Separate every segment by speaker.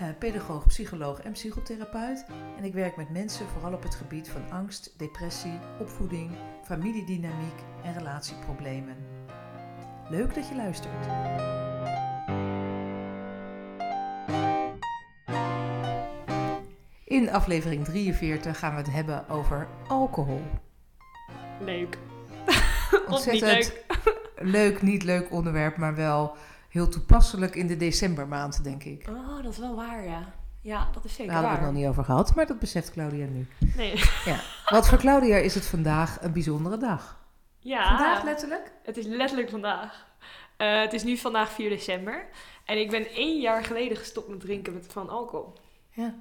Speaker 1: eh, pedagoog, psycholoog en psychotherapeut. En ik werk met mensen vooral op het gebied van angst, depressie, opvoeding, familiedynamiek en relatieproblemen. Leuk dat je luistert. In aflevering 43 gaan we het hebben over alcohol.
Speaker 2: Leuk.
Speaker 1: Ontzettend leuk. leuk, niet leuk onderwerp, maar wel heel toepasselijk in de decembermaand, denk ik.
Speaker 2: Oh, dat is wel waar, ja. Ja, dat is zeker
Speaker 1: Daar hadden we het nog niet over gehad, maar dat beseft Claudia nu.
Speaker 2: Nee.
Speaker 1: Ja. Want voor Claudia is het vandaag een bijzondere dag.
Speaker 2: Ja,
Speaker 1: Vandaag letterlijk?
Speaker 2: het is letterlijk vandaag. Eh, het is nu vandaag 4 december. En ik ben één jaar geleden gestopt met drinken met, van alcohol.
Speaker 1: Ja.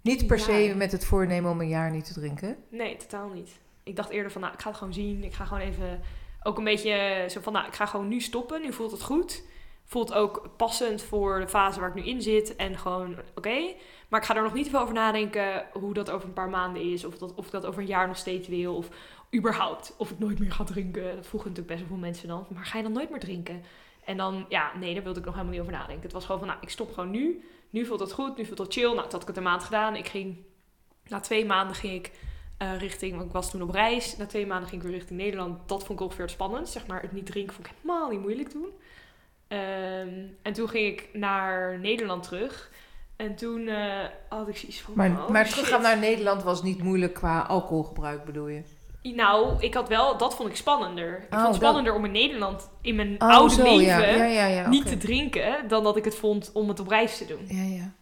Speaker 1: Niet per se met het voornemen om een jaar niet te drinken.
Speaker 2: Nee, totaal niet. Ik dacht eerder van, nou, ik ga het gewoon zien. Ik ga gewoon even, ook een beetje zo van, nou, ik ga gewoon nu stoppen. Nu voelt het goed. Voelt ook passend voor de fase waar ik nu in zit. En gewoon, oké. Maar ik ga er nog niet over nadenken hoe dat over een paar maanden is. Of, dat, of ik dat over een jaar nog steeds wil. Of überhaupt, of ik nooit meer ga drinken. Dat vroegen natuurlijk best wel veel mensen dan. Maar ga je dan nooit meer drinken? En dan, ja, nee, daar wilde ik nog helemaal niet over nadenken. Het was gewoon van, nou, ik stop gewoon nu. Nu voelt het goed, nu voelt het chill. Nou, toen had ik het een maand gedaan. Ik ging, na twee maanden ging ik eh, richting, want ik was toen op reis. Na twee maanden ging ik weer richting Nederland. Dat vond ik ongeveer het spannend. Zeg maar, het niet drinken vond ik helemaal niet moeilijk toen. Ehm, en toen ging ik naar Nederland terug. En toen eh, had ik zoiets van...
Speaker 1: Maar,
Speaker 2: oh,
Speaker 1: maar teruggaan naar Nederland was niet moeilijk qua alcoholgebruik, bedoel je?
Speaker 2: Nou, ik had wel... Dat vond ik spannender. Ik
Speaker 1: Oh,
Speaker 2: vond het
Speaker 1: dat-
Speaker 2: spannender om in Nederland, in mijn
Speaker 1: Oh,
Speaker 2: oude
Speaker 1: zo,
Speaker 2: leven...
Speaker 1: ja. Ja, ja, ja,
Speaker 2: niet te drinken, dan dat ik het vond om het op reis te doen.
Speaker 1: Ja, ja.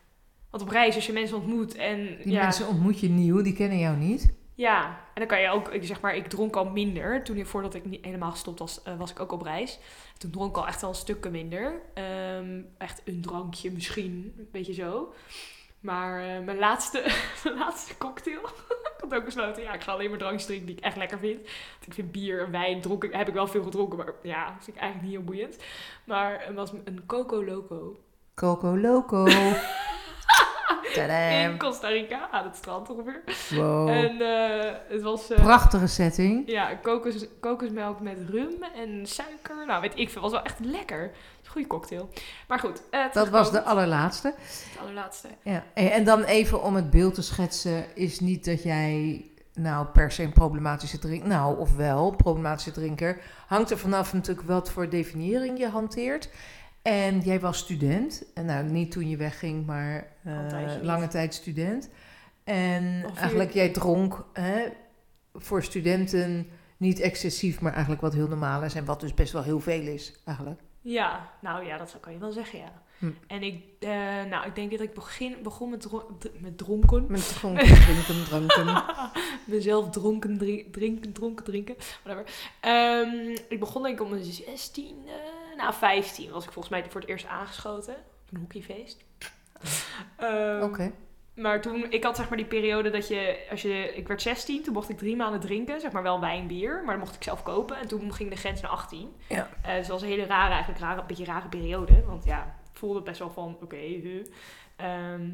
Speaker 2: Want op reis, als je mensen ontmoet en...
Speaker 1: Die
Speaker 2: ja,
Speaker 1: mensen ontmoet je nieuw, die kennen jou niet.
Speaker 2: Ja, en dan kan je ook, ik zeg maar, ik dronk al minder. Toen, voordat ik niet helemaal gestopt was, eh, was ik ook op reis. Toen dronk ik al echt wel stukken minder. Ehm, echt een drankje misschien, een beetje zo. Maar eh, mijn, laatste, mijn laatste cocktail, ik had ook besloten, ja, ik ga alleen maar drankjes drinken die ik echt lekker vind. Want ik vind bier en wijn, dronken, heb ik wel veel gedronken, maar ja, dat vind ik eigenlijk niet heel boeiend. Maar het was een Coco Loco
Speaker 1: Coco Loco.
Speaker 2: In Costa Rica, aan het strand ongeveer.
Speaker 1: Wow.
Speaker 2: En eh, het was... eh,
Speaker 1: Prachtige setting.
Speaker 2: Ja, kokos, kokosmelk met rum en suiker. Nou, weet ik veel. was wel echt lekker. Goede cocktail. Maar goed. eh,
Speaker 1: Dat was de allerlaatste.
Speaker 2: Het allerlaatste.
Speaker 1: Ja. En dan even om het beeld te schetsen, is niet dat jij nou per se een problematische drinker, nou of wel, problematische drinker, hangt er vanaf natuurlijk wat voor definiëring je hanteert. En jij was student, en nou niet toen je wegging, maar eh, lange tijd student. En eigenlijk jij dronk hè, voor studenten niet excessief, maar eigenlijk wat heel normaal is en wat dus best wel heel veel is eigenlijk.
Speaker 2: Ja, nou ja, dat kan je wel zeggen, ja.
Speaker 1: Hm.
Speaker 2: En ik, eh, nou, ik denk dat ik begin, begon met, met dronken.
Speaker 1: Met dronken, drinken, dranken.
Speaker 2: Mezelf dronken, dri- drinken, dronken, drinken. Whatever. Ehm, ik begon denk ik om mijn 16, eh, nou 15 was ik volgens mij voor het eerst aangeschoten. Op een hockeyfeest. Ehm,
Speaker 1: Oké.
Speaker 2: Maar toen, ik had zeg maar die periode dat je, als je, ik werd 16, toen mocht ik drie maanden drinken, zeg maar wel wijn, bier, maar dan mocht ik zelf kopen. En toen ging de grens naar 18.
Speaker 1: Ja.
Speaker 2: Eh, dus dat was een hele rare, eigenlijk rare, een beetje rare periode, want ja, ik voelde best wel van, oké, huh. Ehm,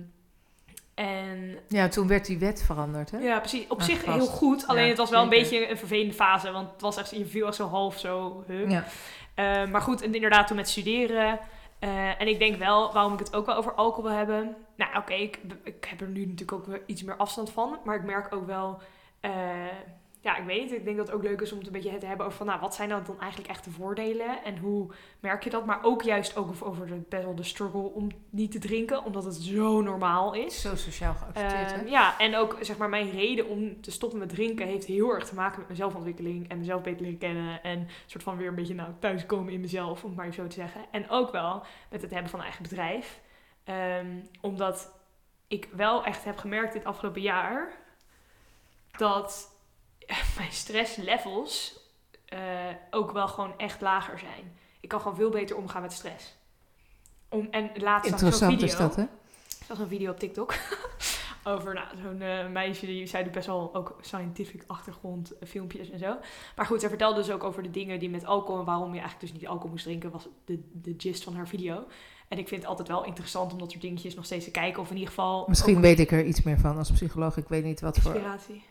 Speaker 2: en
Speaker 1: Ja, toen werd die wet veranderd, hè?
Speaker 2: ja, precies, op zich heel goed, alleen
Speaker 1: Ja,
Speaker 2: het was wel een beetje een vervelende fase, want het was echt, je viel echt zo half zo, huh.
Speaker 1: Ja.
Speaker 2: Eh, maar goed, en inderdaad toen met studeren. eh, en ik denk wel, waarom ik het ook wel over alcohol wil hebben. Nou, oké, ik, ik heb er nu natuurlijk ook weer iets meer afstand van. Maar ik merk ook wel, eh, ja, ik weet niet. Ik denk dat het ook leuk is om het een beetje te hebben over van, nou, wat zijn nou dan eigenlijk echt de voordelen? En hoe merk je dat? Maar ook juist ook over de, best wel de struggle om niet te drinken, omdat het zo normaal is.
Speaker 1: Zo sociaal geaccepteerd,
Speaker 2: Ehm,
Speaker 1: hè?
Speaker 2: ja, en ook zeg maar mijn reden om te stoppen met drinken heeft heel erg te maken met mijn zelfontwikkeling en mezelf beter leren kennen en een soort van weer een beetje nou thuiskomen in mezelf, om het maar zo te zeggen. En ook wel met het hebben van een eigen bedrijf. Ehm, omdat ik wel echt heb gemerkt dit afgelopen jaar dat mijn stresslevels eh, ook wel gewoon echt lager zijn. Ik kan gewoon veel beter omgaan met stress. Om, en laatst zag ik zo'n
Speaker 1: Interessant
Speaker 2: video.
Speaker 1: is dat, hè?
Speaker 2: Ik zag een video op TikTok over nou, zo'n eh, meisje die zij doet best wel ook scientific achtergrond eh, filmpjes en zo. Maar goed, zij vertelde dus ook over de dingen die met alcohol en waarom je eigenlijk dus niet alcohol moest drinken, was de, de gist van haar video. En ik vind het altijd wel interessant om dat soort dingetjes nog steeds te kijken. Of in ieder geval.
Speaker 1: Misschien
Speaker 2: ook
Speaker 1: weet ik er iets meer van als psycholoog. Ik weet niet wat voor,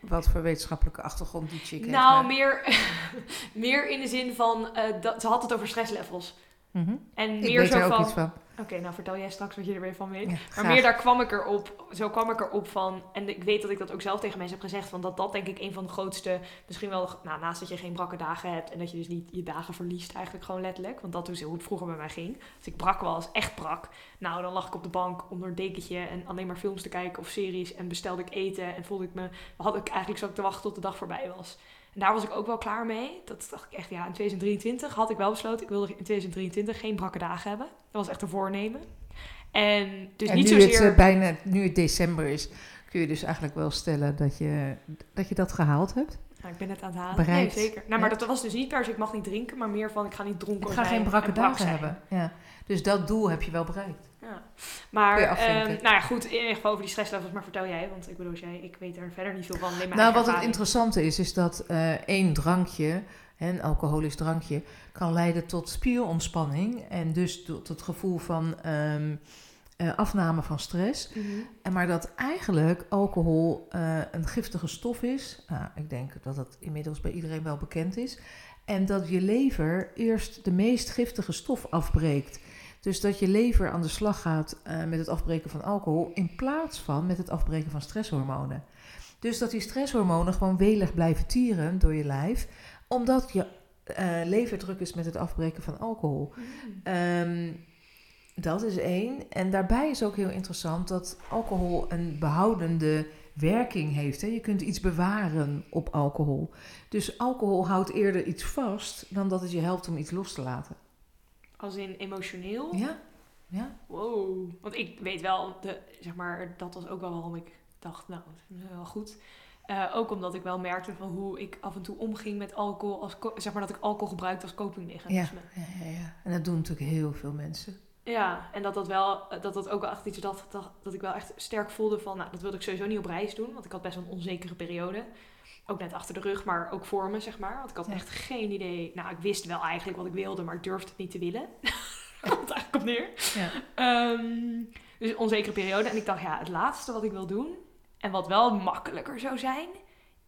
Speaker 1: wat voor wetenschappelijke achtergrond die chick heeft.
Speaker 2: Nou,
Speaker 1: maar-
Speaker 2: meer, meer in de zin van. eh, dat, ze had het over stresslevels.
Speaker 1: Mhm.
Speaker 2: En
Speaker 1: Ik
Speaker 2: meer
Speaker 1: weet
Speaker 2: zo
Speaker 1: er ook
Speaker 2: van.
Speaker 1: iets van.
Speaker 2: Oké, nou vertel jij straks wat je er weer van weet.
Speaker 1: Ja,
Speaker 2: Maar meer daar kwam ik erop, zo kwam ik erop van, en ik weet dat ik dat ook zelf tegen mensen heb gezegd, van dat dat denk ik een van de grootste, misschien wel, nou, naast dat je geen brakke dagen hebt en dat je dus niet je dagen verliest eigenlijk gewoon letterlijk, want dat is hoe het vroeger bij mij ging. Als ik brak was, echt brak, nou dan lag ik op de bank onder een dekentje en alleen maar films te kijken of series en bestelde ik eten en voelde ik me, had ik eigenlijk zo te wachten tot de dag voorbij was. En daar was ik ook wel klaar mee. Dat dacht ik echt, ja, in 2023 had ik wel besloten, ik wilde in 2023 geen brakke dagen hebben. Dat was echt een voornemen. En dus
Speaker 1: en
Speaker 2: niet
Speaker 1: nu
Speaker 2: zozeer...
Speaker 1: het eh, bijna, nu het december is, kun je dus eigenlijk wel stellen dat je dat, je dat gehaald hebt.
Speaker 2: Nou, ik ben het aan het halen. Nee, zeker. Nou, maar dat was dus niet per se, ik mag niet drinken, maar meer van, ik ga niet dronken
Speaker 1: Ik ga geen brakke
Speaker 2: en brak
Speaker 1: dagen hebben. Ja. Dus dat doel heb je wel bereikt.
Speaker 2: Ja. Maar, ehm, nou ja, goed, in ieder geval over die stresslevels, maar vertel jij, want ik bedoel, jij, ik weet er verder niet veel van.
Speaker 1: Nou, wat het interessante is, is dat eh, één drankje, een alcoholisch drankje, kan leiden tot spierontspanning. En dus tot het gevoel van ehm, eh, afname van stress.
Speaker 2: Mhm.
Speaker 1: En maar dat eigenlijk alcohol eh, een giftige stof is. Nou, ik denk dat dat inmiddels bij iedereen wel bekend is. En dat je lever eerst de meest giftige stof afbreekt. Dus dat je lever aan de slag gaat eh, met het afbreken van alcohol in plaats van met het afbreken van stresshormonen. Dus dat die stresshormonen gewoon welig blijven tieren door je lijf, omdat je eh, lever druk is met het afbreken van alcohol. Ehm, dat is één. En daarbij is ook heel interessant dat alcohol een behoudende werking heeft. Hè? Je kunt iets bewaren op alcohol. Dus alcohol houdt eerder iets vast dan dat het je helpt om iets los te laten.
Speaker 2: Als in emotioneel?
Speaker 1: Ja? Ja?
Speaker 2: Wow. Want ik weet wel, de, zeg maar, dat was ook wel waarom ik dacht, nou, dat is wel goed. Eh, ook omdat ik wel merkte van hoe ik af en toe omging met alcohol, als, zeg maar dat ik alcohol gebruikte als copingmechanisme.
Speaker 1: Ja, ja, ja. En dat doen natuurlijk heel veel mensen.
Speaker 2: Ja, en dat dat wel, dat dat ook wel echt iets dat, dat, dat ik wel echt sterk voelde van, nou, dat wilde ik sowieso niet op reis doen, want ik had best wel een onzekere periode. Ook net achter de rug, maar ook voor me, zeg maar. Want ik had echt geen idee. Nou, ik wist wel eigenlijk wat ik wilde, maar ik durfde het niet te willen. Komt eigenlijk op neer.
Speaker 1: Ja.
Speaker 2: Ehm, dus een onzekere periode. En ik dacht, ja, het laatste wat ik wil doen, en wat wel makkelijker zou zijn,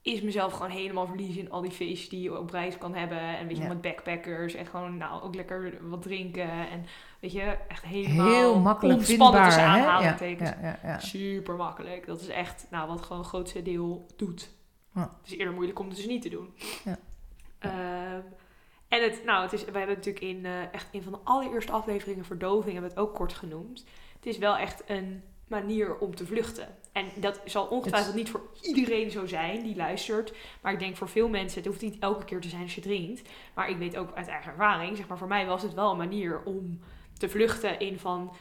Speaker 2: is mezelf gewoon helemaal verliezen in al die feestjes die je op reis kan hebben. En weet je,
Speaker 1: Ja.
Speaker 2: met backpackers. En gewoon, nou, ook lekker wat drinken. En weet je, echt helemaal
Speaker 1: Heel makkelijk
Speaker 2: ontspannen
Speaker 1: vindbaar.
Speaker 2: tussen
Speaker 1: hè? Ja,
Speaker 2: aanhalingstekens.
Speaker 1: ja, ja, ja.
Speaker 2: Super makkelijk. Dat is echt, nou, wat gewoon het grootste deel doet.
Speaker 1: Ja.
Speaker 2: Het is eerder moeilijk om het dus niet te doen.
Speaker 1: Ja.
Speaker 2: Ehm, en het, nou, het is, we hebben natuurlijk in eh, echt een van de allereerste afleveringen verdoving hebben we het ook kort genoemd. Het is wel echt een manier om te vluchten. En dat zal ongetwijfeld niet voor iedereen zo zijn die luistert. Maar ik denk voor veel mensen, het hoeft niet elke keer te zijn als je drinkt. Maar ik weet ook uit eigen ervaring, zeg maar, voor mij was het wel een manier om te vluchten in van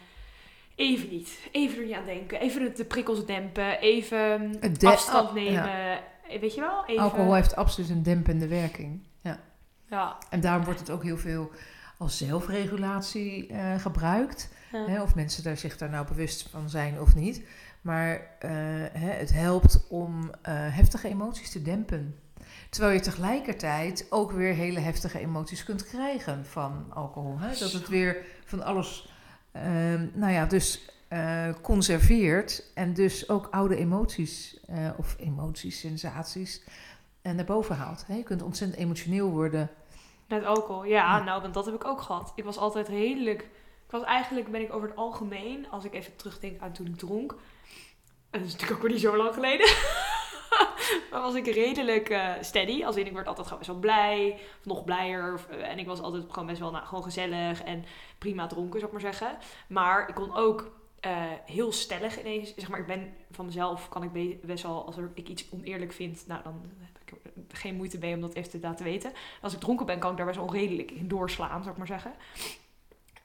Speaker 2: even niet, even er niet aan denken, even de prikkels dempen, even
Speaker 1: de-
Speaker 2: afstand
Speaker 1: oh,
Speaker 2: nemen. Weet je wel? Even,
Speaker 1: Alcohol heeft absoluut een dempende werking. Ja.
Speaker 2: Ja.
Speaker 1: En daarom wordt het ook heel veel als zelfregulatie eh, gebruikt.
Speaker 2: Ja.
Speaker 1: Hè, of mensen daar zich daar nou bewust van zijn of niet. Maar eh, hè, het helpt om eh, heftige emoties te dempen. Terwijl je tegelijkertijd ook weer hele heftige emoties kunt krijgen van alcohol. Hè? Dat het weer van alles, ehm, nou ja, dus eh, conserveert. En dus ook oude emoties, eh, of emoties, sensaties, eh, naar boven haalt. Hè? Je kunt ontzettend emotioneel worden.
Speaker 2: Met alcohol, ja,
Speaker 1: Ja.
Speaker 2: nou, want dat heb ik ook gehad. Ik was altijd redelijk. Ik was eigenlijk, ben ik over het algemeen, als ik even terugdenk aan toen ik dronk. en Dat is natuurlijk ook weer niet zo lang geleden. maar was ik redelijk steady. Als in, ik werd altijd gewoon best wel blij. Of nog blijer. of, en ik was altijd gewoon best wel nou, gewoon gezellig en prima dronken, zou ik maar zeggen. Maar ik kon ook eh, heel stellig ineens. Zeg maar, ik ben van mezelf, kan ik be- best wel, als er, ik iets oneerlijk vind, nou dan heb ik geen moeite mee om dat even te laten weten. Als ik dronken ben, kan ik daar best onredelijk in doorslaan, zou ik maar zeggen.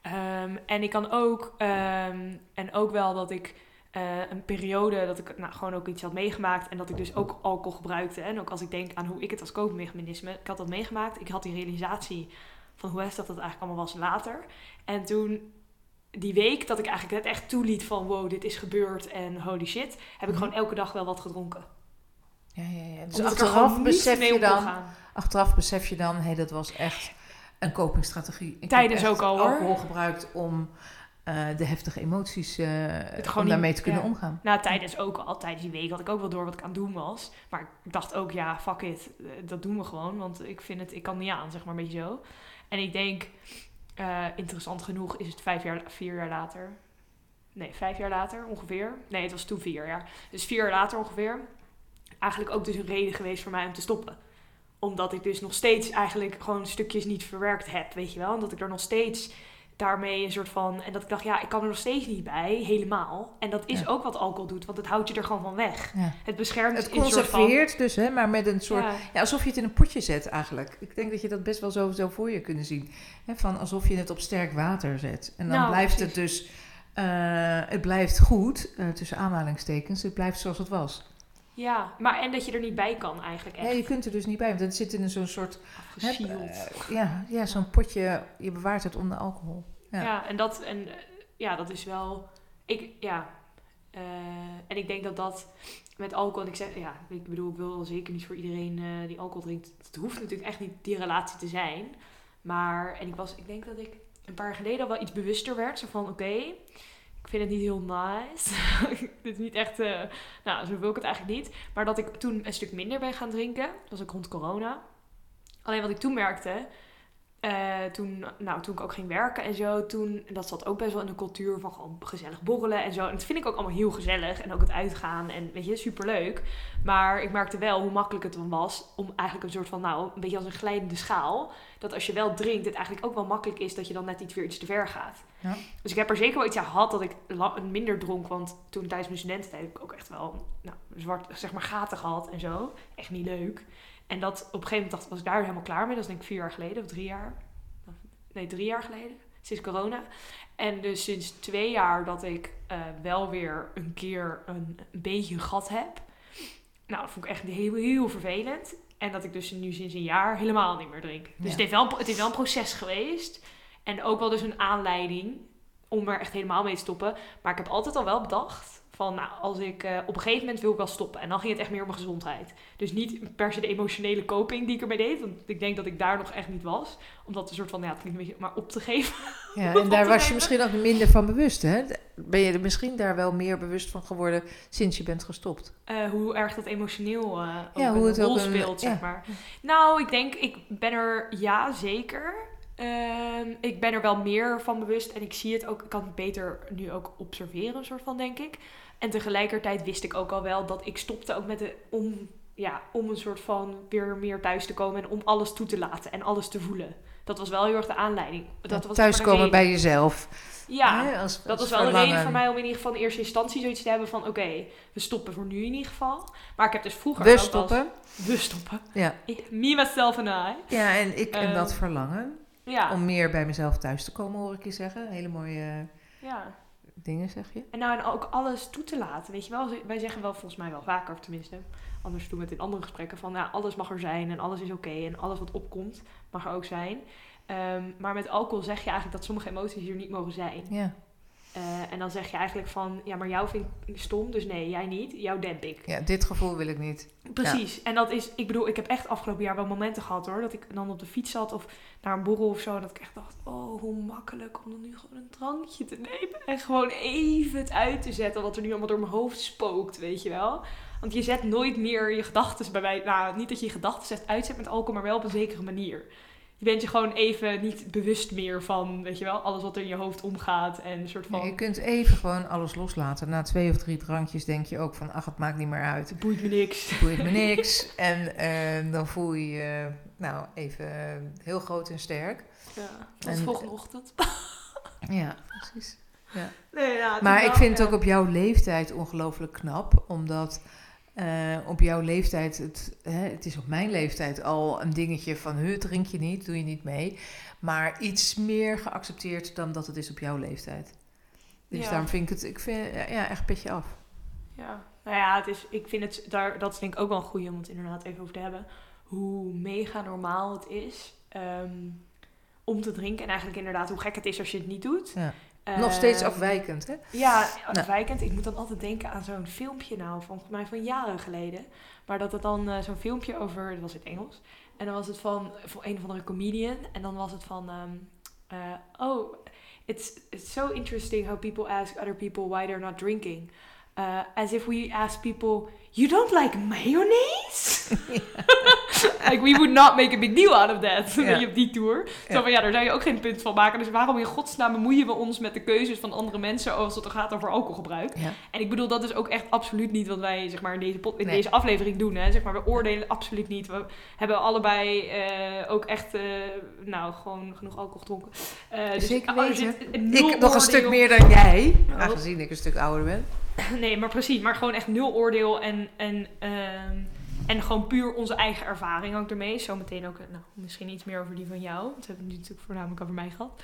Speaker 2: Ehm, en ik kan ook, ehm, en ook wel dat ik eh, een periode dat ik nou, gewoon ook iets had meegemaakt en dat ik dus ook alcohol gebruikte. En ook als ik denk aan hoe ik het als koopmechanisme, ik had dat meegemaakt. Ik had die realisatie van hoe heftig dat eigenlijk allemaal was later. En toen die week dat ik eigenlijk net echt toeliet van wow, dit is gebeurd en holy shit, heb ik
Speaker 1: Mhm.
Speaker 2: gewoon elke dag wel wat gedronken.
Speaker 1: Ja, ja, ja. Dus
Speaker 2: Omdat er
Speaker 1: achteraf besef je dan, achteraf besef je dan, hé, dat was echt een copingstrategie. Ik
Speaker 2: Tijdens
Speaker 1: heb
Speaker 2: ook al, hoor.
Speaker 1: alcohol gebruikt om eh, de heftige emoties,
Speaker 2: gewoon
Speaker 1: om
Speaker 2: niet-
Speaker 1: daarmee te kunnen
Speaker 2: ja.
Speaker 1: omgaan.
Speaker 2: Nou, tijdens ook al, tijdens die week had ik ook wel door wat ik aan het doen was. Maar ik dacht ook, ja, fuck it, eh, dat doen we gewoon. Want ik vind het, ik kan niet aan, zeg maar, een beetje zo. En ik denk, eh, interessant genoeg is het vijf jaar, vier jaar later. Nee, vijf jaar later ongeveer. Nee, het was toen vier jaar. Dus vier jaar later ongeveer. Eigenlijk ook dus een reden geweest voor mij om te stoppen. Omdat ik dus nog steeds eigenlijk gewoon stukjes niet verwerkt heb, weet je wel. En dat ik er nog steeds daarmee een soort van... En dat ik dacht, ja, ik kan er nog steeds niet bij, helemaal. En dat is
Speaker 1: Ja.
Speaker 2: ook wat alcohol doet, want het houdt je er gewoon van weg.
Speaker 1: Ja.
Speaker 2: Het beschermt
Speaker 1: Het
Speaker 2: van...
Speaker 1: conserveert dus, hè, maar met een soort...
Speaker 2: Ja,
Speaker 1: Ja, alsof je het in een potje zet eigenlijk. Ik denk dat je dat best wel zo, zo voor je kunnen zien. Hè, van alsof je het op sterk water zet. En dan
Speaker 2: Nou,
Speaker 1: blijft
Speaker 2: precies.
Speaker 1: het dus... eh, het blijft goed, eh, tussen aanhalingstekens. Het blijft zoals het was.
Speaker 2: Ja, maar en dat je er niet bij kan eigenlijk echt.
Speaker 1: je kunt er dus niet bij, want het zit in zo'n soort... eh, ja, ja zo'n potje, je bewaart het onder alcohol.
Speaker 2: Ja.
Speaker 1: Ja.
Speaker 2: en dat, en, ja, dat is wel. Ik, ja. eh, en ik denk dat dat met alcohol. Ik zeg, ja, ik bedoel, ik wil zeker niet voor iedereen eh, die alcohol drinkt. Het hoeft natuurlijk echt niet die relatie te zijn. Maar, en ik was, ik denk dat ik een paar jaar geleden al wel iets bewuster werd. Zo van, oké, vind het niet heel nice. Dit is niet echt, eh, nou, zo wil ik het eigenlijk niet. Maar dat ik toen een stuk minder ben gaan drinken. Dat was ook rond corona. Alleen wat ik toen merkte, eh, toen, nou, toen ik ook ging werken en zo, toen, en dat zat ook best wel in de cultuur van gewoon gezellig borrelen en zo. En dat vind ik ook allemaal heel gezellig. En ook het uitgaan en weet je, superleuk. Maar ik merkte wel hoe makkelijk het dan was om eigenlijk een soort van, nou, een beetje als een glijdende schaal. Dat als je wel drinkt, het eigenlijk ook wel makkelijk is dat je dan net iets weer iets te ver gaat.
Speaker 1: Ja.
Speaker 2: Dus ik heb er zeker wel iets aan gehad dat ik minder dronk. Want toen tijdens mijn studententijd heb ik ook echt wel nou, zwart, zeg maar, gaten gehad en zo. Echt niet leuk. En dat op een gegeven moment dacht, was ik daar helemaal klaar mee. Dat is denk ik vier jaar geleden of drie jaar. Nee, drie jaar geleden. Sinds corona. En dus sinds twee jaar dat ik eh, wel weer een keer een, een beetje een gat heb. Nou, dat vond ik echt heel, heel vervelend. En dat ik dus nu sinds een jaar helemaal niet meer drink. Dus
Speaker 1: Ja.
Speaker 2: het, heeft wel, het is wel een proces geweest. En ook wel dus een aanleiding om er echt helemaal mee te stoppen. Maar ik heb altijd al wel bedacht van, nou, als ik eh, op een gegeven moment wil ik wel stoppen. En dan ging het echt meer om mijn gezondheid. Dus niet per se de emotionele coping die ik ermee deed. Want ik denk dat ik daar nog echt niet was. Omdat een soort van, ja, het klinkt een beetje, maar op te geven.
Speaker 1: Ja, en daar was je misschien ook minder van bewust, hè? Ben je er misschien daar wel meer bewust van geworden sinds je bent gestopt?
Speaker 2: Eh, hoe erg dat emotioneel ook
Speaker 1: Ja, hoe
Speaker 2: een
Speaker 1: het ook
Speaker 2: rol
Speaker 1: een-
Speaker 2: speelt,
Speaker 1: ja.
Speaker 2: zeg maar. Nou, ik denk, ik ben er, ja, zeker. Ehm, ik ben er wel meer van bewust en ik zie het ook, ik kan het beter nu ook observeren, soort van, denk ik. En tegelijkertijd wist ik ook al wel dat ik stopte ook met de, om, ja, om een soort van weer meer thuis te komen en om alles toe te laten en alles te voelen. Dat was wel heel erg de aanleiding. Dat was
Speaker 1: Thuiskomen bij jezelf.
Speaker 2: Ja,
Speaker 1: als-
Speaker 2: dat was wel een reden voor mij om in ieder geval in eerste instantie zoiets te hebben van... oké, we stoppen voor nu in ieder geval. Maar ik heb dus vroeger
Speaker 1: We
Speaker 2: als-
Speaker 1: stoppen.
Speaker 2: we stoppen.
Speaker 1: Ja.
Speaker 2: Me, myself en I.
Speaker 1: Ja, en ik en
Speaker 2: Ehm,
Speaker 1: dat verlangen.
Speaker 2: Ja,
Speaker 1: Om meer bij mezelf thuis te komen, hoor ik je zeggen. Hele mooie
Speaker 2: ja.
Speaker 1: dingen, zeg je.
Speaker 2: En nou, en ook alles toe te laten, weet je wel. Wij zeggen wel volgens mij wel vaker, of tenminste... anders doen we het in andere gesprekken... van ja, alles mag er zijn en alles is oké... en alles wat opkomt mag er ook zijn. Ehm, maar met alcohol zeg je eigenlijk dat sommige emoties hier niet mogen zijn.
Speaker 1: Ja.
Speaker 2: Eh, en dan zeg je eigenlijk van... ja, maar jou vind ik stom, dus nee, jij niet. Jou demp ik.
Speaker 1: ja, dit gevoel wil ik niet.
Speaker 2: Precies. En dat is, ik bedoel, ik heb echt afgelopen jaar wel momenten gehad hoor. Dat ik dan op de fiets zat of naar een borrel of zo. En dat ik echt dacht, oh, hoe makkelijk om dan nu gewoon een drankje te nemen. En gewoon even het uit te zetten wat er nu allemaal door mijn hoofd spookt, weet je wel. Want je zet nooit meer je gedachten bij mij. Nou, niet dat je je gedachten zet uitzet met alcohol, maar wel op een zekere manier. Je bent je gewoon even niet bewust meer van, weet je wel, alles wat er in je hoofd omgaat. En een soort van,
Speaker 1: Nee, je kunt even gewoon alles loslaten. Na twee of drie drankjes denk je ook van, ach, het maakt niet meer uit.
Speaker 2: het boeit me niks.
Speaker 1: Het boeit me niks. En eh, dan voel je je, nou, even eh, heel groot en sterk.
Speaker 2: Ja, volgende ochtend.
Speaker 1: Ja, precies.
Speaker 2: Nee, ja, het is
Speaker 1: Maar ik vind het
Speaker 2: ja.
Speaker 1: ook op jouw leeftijd ongelooflijk knap, omdat eh, op jouw leeftijd, het, hè, het is op mijn leeftijd al een dingetje van, huh, drink je niet, doe je niet mee. Maar iets meer geaccepteerd dan dat het is op jouw leeftijd. Dus
Speaker 2: Ja.
Speaker 1: daarom vind ik het, ik vind, ja, echt petje af.
Speaker 2: Ja, nou ja, het is, ik vind het, daar, dat is denk ik ook wel een goeie om het inderdaad even over te hebben. Hoe mega normaal het is ehm, om te drinken. En eigenlijk inderdaad hoe gek het is als je het niet doet.
Speaker 1: Ja. Nog steeds
Speaker 2: Ehm,
Speaker 1: afwijkend, hè?
Speaker 2: Ja, afwijkend. Ik moet dan altijd denken aan zo'n filmpje nou, volgens mij van jaren geleden. Maar dat het dan eh, zo'n filmpje over, dat was in het Engels. En dan was het van, van een of andere comedian. En dan was het van, ehm, eh, oh, it's, it's so interesting how people ask other people why they're not drinking. Uh, as if we ask people, you don't like mayonnaise? like, we would not make a big deal out of that.
Speaker 1: Ja.
Speaker 2: Je, op die tour. Zo
Speaker 1: Ja.
Speaker 2: van, ja, daar zou je ook geen punt van maken. Dus waarom in godsnaam bemoeien we ons met de keuzes van andere mensen als het gaat over alcoholgebruik?
Speaker 1: Ja.
Speaker 2: En ik bedoel, dat is ook echt absoluut niet wat wij zeg maar, in, deze, in
Speaker 1: Nee.
Speaker 2: deze aflevering doen. Hè? Zeg maar, we oordelen absoluut niet. We hebben allebei eh, ook echt, eh, nou, gewoon genoeg alcohol gedronken. Eh, dus,
Speaker 1: Zeker
Speaker 2: oh,
Speaker 1: weten. Ik nog een stuk meer dan jij,
Speaker 2: Oh.
Speaker 1: aangezien ik een stuk ouder ben.
Speaker 2: Nee, maar precies. Maar gewoon echt nul oordeel en, en, ehm, en gewoon puur onze eigen ervaring ook ermee. Zometeen ook, nou, misschien iets meer over die van jou. Want hebben het natuurlijk voornamelijk over mij gehad.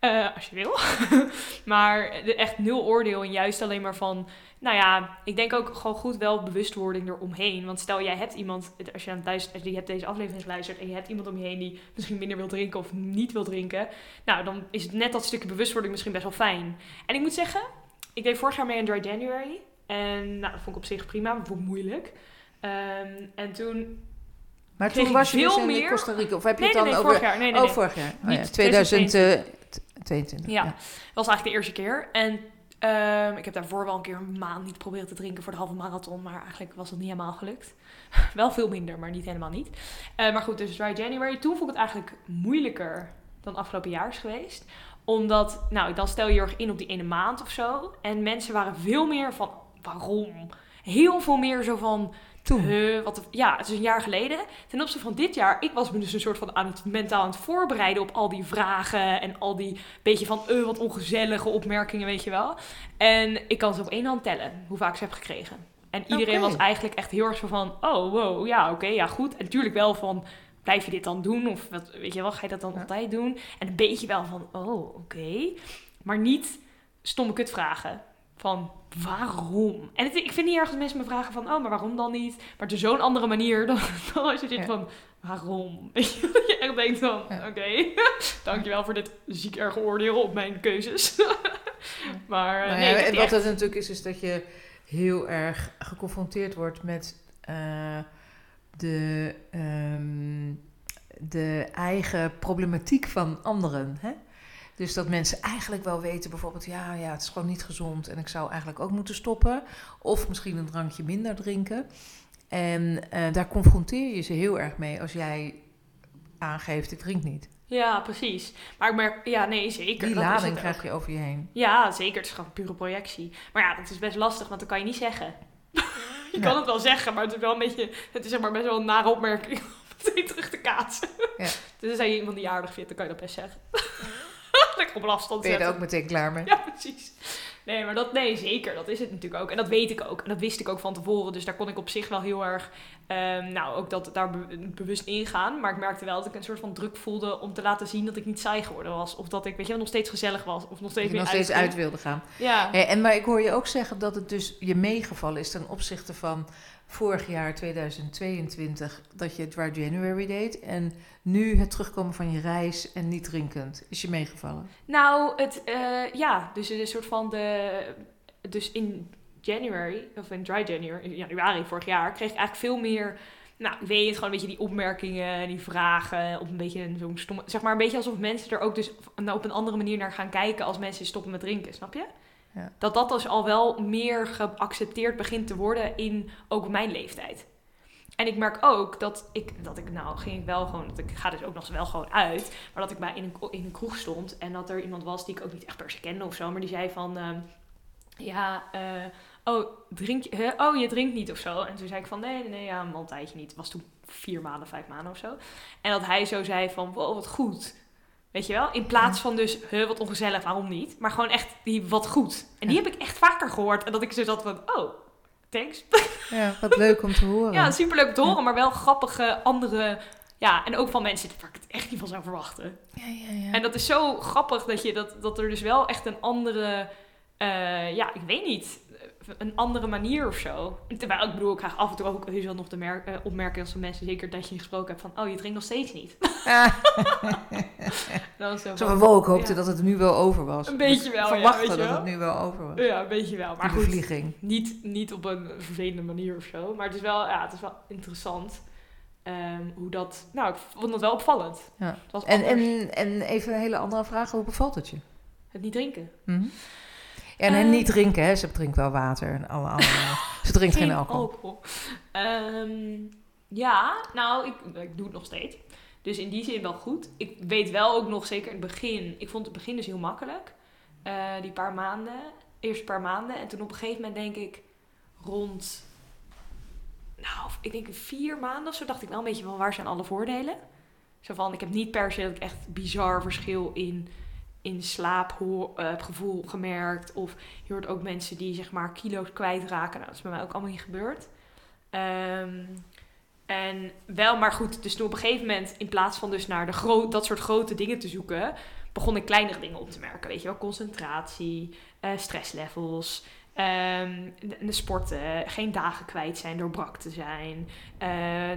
Speaker 2: Eh, als je wil. maar echt nul oordeel en juist alleen maar van... Nou ja, ik denk ook gewoon goed wel bewustwording eromheen. Want stel jij hebt iemand, als je aan hebt deze aflevering geluisterd en je hebt iemand om je heen die misschien minder wil drinken of niet wil drinken. Nou, dan is het net dat stukje bewustwording misschien best wel fijn. En ik moet zeggen, ik deed vorig jaar mee aan Dry January. En nou, dat vond ik op zich prima, maar vond ik moeilijk. Ehm, en toen...
Speaker 1: Maar
Speaker 2: Kreeg
Speaker 1: toen
Speaker 2: ik
Speaker 1: was je dus
Speaker 2: veel
Speaker 1: in
Speaker 2: meer-
Speaker 1: Costa Rica. Of heb je
Speaker 2: Nee,
Speaker 1: het
Speaker 2: nee,
Speaker 1: dan
Speaker 2: nee,
Speaker 1: over...
Speaker 2: vorig jaar. Nee, nee,
Speaker 1: Oh,
Speaker 2: nee.
Speaker 1: vorig jaar. Oh,
Speaker 2: Niet
Speaker 1: ja,
Speaker 2: 2022.
Speaker 1: 2022.
Speaker 2: Ja. Dat was eigenlijk de eerste keer. En ehm, ik heb daarvoor wel een keer een maand niet proberen te drinken voor de halve marathon. Maar eigenlijk was dat niet helemaal gelukt. wel veel minder, maar niet helemaal niet. Eh, maar goed, dus Dry January. Toen vond ik het eigenlijk moeilijker dan afgelopen jaar is geweest. Omdat, nou, dan stel je je erg in op die ene maand of zo. En mensen waren veel meer van, waarom? Heel veel meer zo van,
Speaker 1: Toen.
Speaker 2: Wat, ja, het is een jaar geleden. Ten opzichte van dit jaar, ik was me dus een soort van aan het mentaal aan het voorbereiden op al die vragen en al die beetje van uh, wat ongezellige opmerkingen, weet je wel. En ik kan ze op één hand tellen hoe vaak ze heb gekregen. En iedereen was eigenlijk echt heel erg zo van, oh wow, ja oké, ja goed. En natuurlijk wel van, blijf je dit dan doen? Of wat, weet je wel, ga je dat dan
Speaker 1: Ja.
Speaker 2: altijd doen? En een beetje wel van, oh oké. Maar niet stomme kutvragen. Van waarom? En het, ik vind niet erg als mensen me vragen van, oh, maar waarom dan niet? Maar op zo'n andere manier dan, dan als je zit
Speaker 1: Ja.
Speaker 2: van, waarom? Weet je, dat je echt denkt van,
Speaker 1: Ja.
Speaker 2: oké, dankjewel voor dit ziek erge oordeel op mijn keuzes. maar eh,
Speaker 1: Nou
Speaker 2: nee,
Speaker 1: en wat
Speaker 2: echt-
Speaker 1: het natuurlijk is, is dat je heel erg geconfronteerd wordt met eh, de, ehm, de eigen problematiek van anderen. Hè? Dus dat mensen eigenlijk wel weten, bijvoorbeeld, ja, ja, het is gewoon niet gezond en ik zou eigenlijk ook moeten stoppen. Of misschien een drankje minder drinken. En eh, daar confronteer je ze heel erg mee als jij aangeeft, ik drink niet.
Speaker 2: Ja, precies. Maar ik merk, ja, nee, zeker.
Speaker 1: Die
Speaker 2: dat
Speaker 1: lading krijg je over je heen.
Speaker 2: Ja, zeker. Het is gewoon pure projectie. Maar ja, dat is best lastig, want dat kan je niet zeggen. Je
Speaker 1: Ja.
Speaker 2: kan het wel zeggen, maar het is wel een beetje... Het is zeg maar best wel een nare opmerking om meteen terug te kaatsen.
Speaker 1: Ja.
Speaker 2: Dus als je iemand die aardig vindt, dan kan je dat best zeggen. Lekker op afstand
Speaker 1: Ben je er
Speaker 2: zetten.
Speaker 1: ook meteen klaar mee?
Speaker 2: Ja, precies. Nee, maar dat, nee, zeker. Dat is het natuurlijk ook. En dat weet ik ook. En dat wist ik ook van tevoren. Dus daar kon ik op zich wel heel erg, ehm, nou, ook dat, daar be- bewust ingaan. Maar ik merkte wel dat ik een soort van druk voelde om te laten zien dat ik niet saai geworden was. Of dat ik, weet je, wel, nog steeds gezellig was. Of nog steeds
Speaker 1: je
Speaker 2: meer
Speaker 1: nog steeds
Speaker 2: uitging.
Speaker 1: uit wilde gaan.
Speaker 2: Ja.
Speaker 1: Hey, en maar ik hoor je ook zeggen dat het dus je meegevallen is ten opzichte van vorig jaar 2022 dat je Dry January deed en nu het terugkomen van je reis en niet drinkend is je meegevallen.
Speaker 2: Nou, het, eh, ja, dus een soort van de, dus in January, of in dry January, in januari vorig jaar, kreeg ik eigenlijk veel meer, nou, weet het, gewoon een beetje die opmerkingen, die vragen, op een beetje zo'n stomme, zeg maar een beetje alsof mensen er ook dus nou, op een andere manier naar gaan kijken als mensen stoppen met drinken, snap je?
Speaker 1: Ja.
Speaker 2: Dat dat dus al wel meer geaccepteerd begint te worden in ook mijn leeftijd. En ik merk ook dat ik, dat ik nou ging ik wel gewoon, dat ik ga dus ook nog wel gewoon uit, maar dat ik bij in een, in een kroeg stond en dat er iemand was die ik ook niet echt per se kende of zo, maar die zei van, ehm, ja, eh, oh, drink je, oh, je drinkt niet of zo. En toen zei ik van, nee, nee, nee, ja, een tijdje niet. Het was toen vier maanden, vijf maanden of zo. En dat hij zo zei van, wow, wat goed. Weet je wel? In plaats van dus, huh, wat ongezellig, waarom niet? Maar gewoon echt die, wat goed. En die
Speaker 1: Ja.
Speaker 2: heb ik echt vaker gehoord. En dat ik zo zat van, oh, thanks.
Speaker 1: Ja, wat leuk om te horen.
Speaker 2: Ja, superleuk om te horen, maar wel grappige andere... Ja, en ook van mensen waar ik het echt niet van zou verwachten.
Speaker 1: ja, ja, ja.
Speaker 2: En dat is zo grappig dat, je, dat, dat er dus wel echt een andere, eh, ja, ik weet niet, een andere manier of zo. Terwijl ik bedoel, ik krijg af en toe ook heus wel nog de merk, uh, opmerkingen van mensen, zeker dat je gesproken hebt van, oh, je drinkt nog steeds niet.
Speaker 1: Dan zo, van, wow, ik hoopte dat het nu wel over was.
Speaker 2: Een beetje wel,
Speaker 1: Verwachten
Speaker 2: ja, weet je
Speaker 1: dat het nu wel over was.
Speaker 2: Ja, een beetje wel. Maar
Speaker 1: goed.
Speaker 2: Niet, niet op een vervelende manier of zo. Maar het is wel, ja, het is wel interessant. Um, hoe dat, nou, ik vond het wel opvallend.
Speaker 1: Ja. Was en, en, en even een hele andere vraag, hoe bevalt het je?
Speaker 2: Het niet drinken.
Speaker 1: Mm -hmm. En, en niet drinken, hè? Ze drinkt wel water en alle andere. ze drinkt geen, geen alcohol. alcohol.
Speaker 2: Um, ja, nou, ik, ik doe het nog steeds. Dus in die zin wel goed. Ik weet wel ook nog zeker in het begin. Ik vond het begin dus heel makkelijk. Uh, die paar maanden. Eerst een paar maanden. En toen op een gegeven moment denk ik rond. Nou, ik denk vier maanden of zo dacht ik wel een beetje van waar zijn alle voordelen. Zo van, ik heb niet per se dat ik echt bizar verschil in in slaapgevoel uh, gemerkt. Of je hoort ook mensen die zeg maar kilo's kwijtraken. Nou, dat is bij mij ook allemaal niet gebeurd. Um, en wel, maar goed, dus op een gegeven moment, in plaats van dus naar de dat soort grote dingen te zoeken, begon ik kleinere dingen op te merken. Weet je wel, concentratie, uh, stresslevels, um, de, sporten, geen dagen kwijt zijn door brak te zijn. Uh,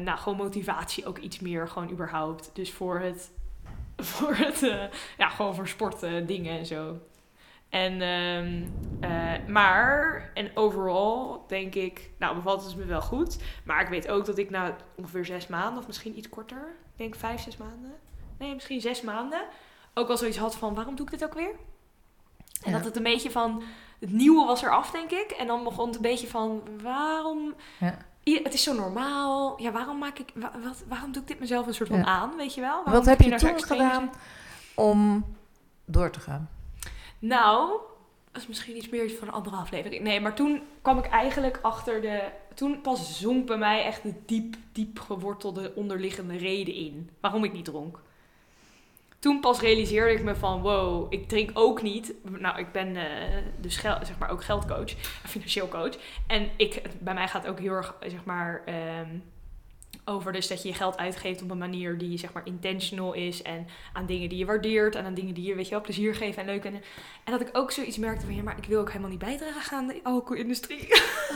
Speaker 2: nou, gewoon motivatie ook iets meer, gewoon überhaupt. Dus voor het voor het, uh, ja, gewoon voor sporten, dingen en zo. En, um, uh, maar, en overal denk ik, nou bevalt het me wel goed. Maar ik weet ook dat ik na ongeveer zes maanden, of misschien iets korter, ik denk vijf, zes maanden. Nee, misschien zes maanden. Ook wel zoiets had van, waarom doe ik dit ook weer? En dat het een beetje van, het nieuwe was eraf, denk ik. En dan begon het een beetje van, waarom... Ja het is zo normaal. Ja, waarom maak ik, wat, waarom doe ik dit mezelf een soort van aan, weet je wel? Waarom
Speaker 1: wat heb je toen gedaan om door te gaan?
Speaker 2: Nou, dat is misschien iets meer van een andere aflevering. Nee, maar toen kwam ik eigenlijk achter de. Toen pas zonk bij mij echt de diep, diep gewortelde onderliggende reden in waarom ik niet dronk toen pas realiseerde ik me van, wow, ik drink ook niet. Nou, ik ben uh, dus zeg maar ook geldcoach, financieel coach. En ik, bij mij gaat ook heel erg, zeg maar, um, over dus dat je je geld uitgeeft op een manier die zeg maar intentional is en aan dingen die je waardeert en aan dingen die je weet je wel plezier geven en leuk en en dat ik ook zoiets merkte van ja maar ik wil ook helemaal niet bijdragen aan de alcoholindustrie.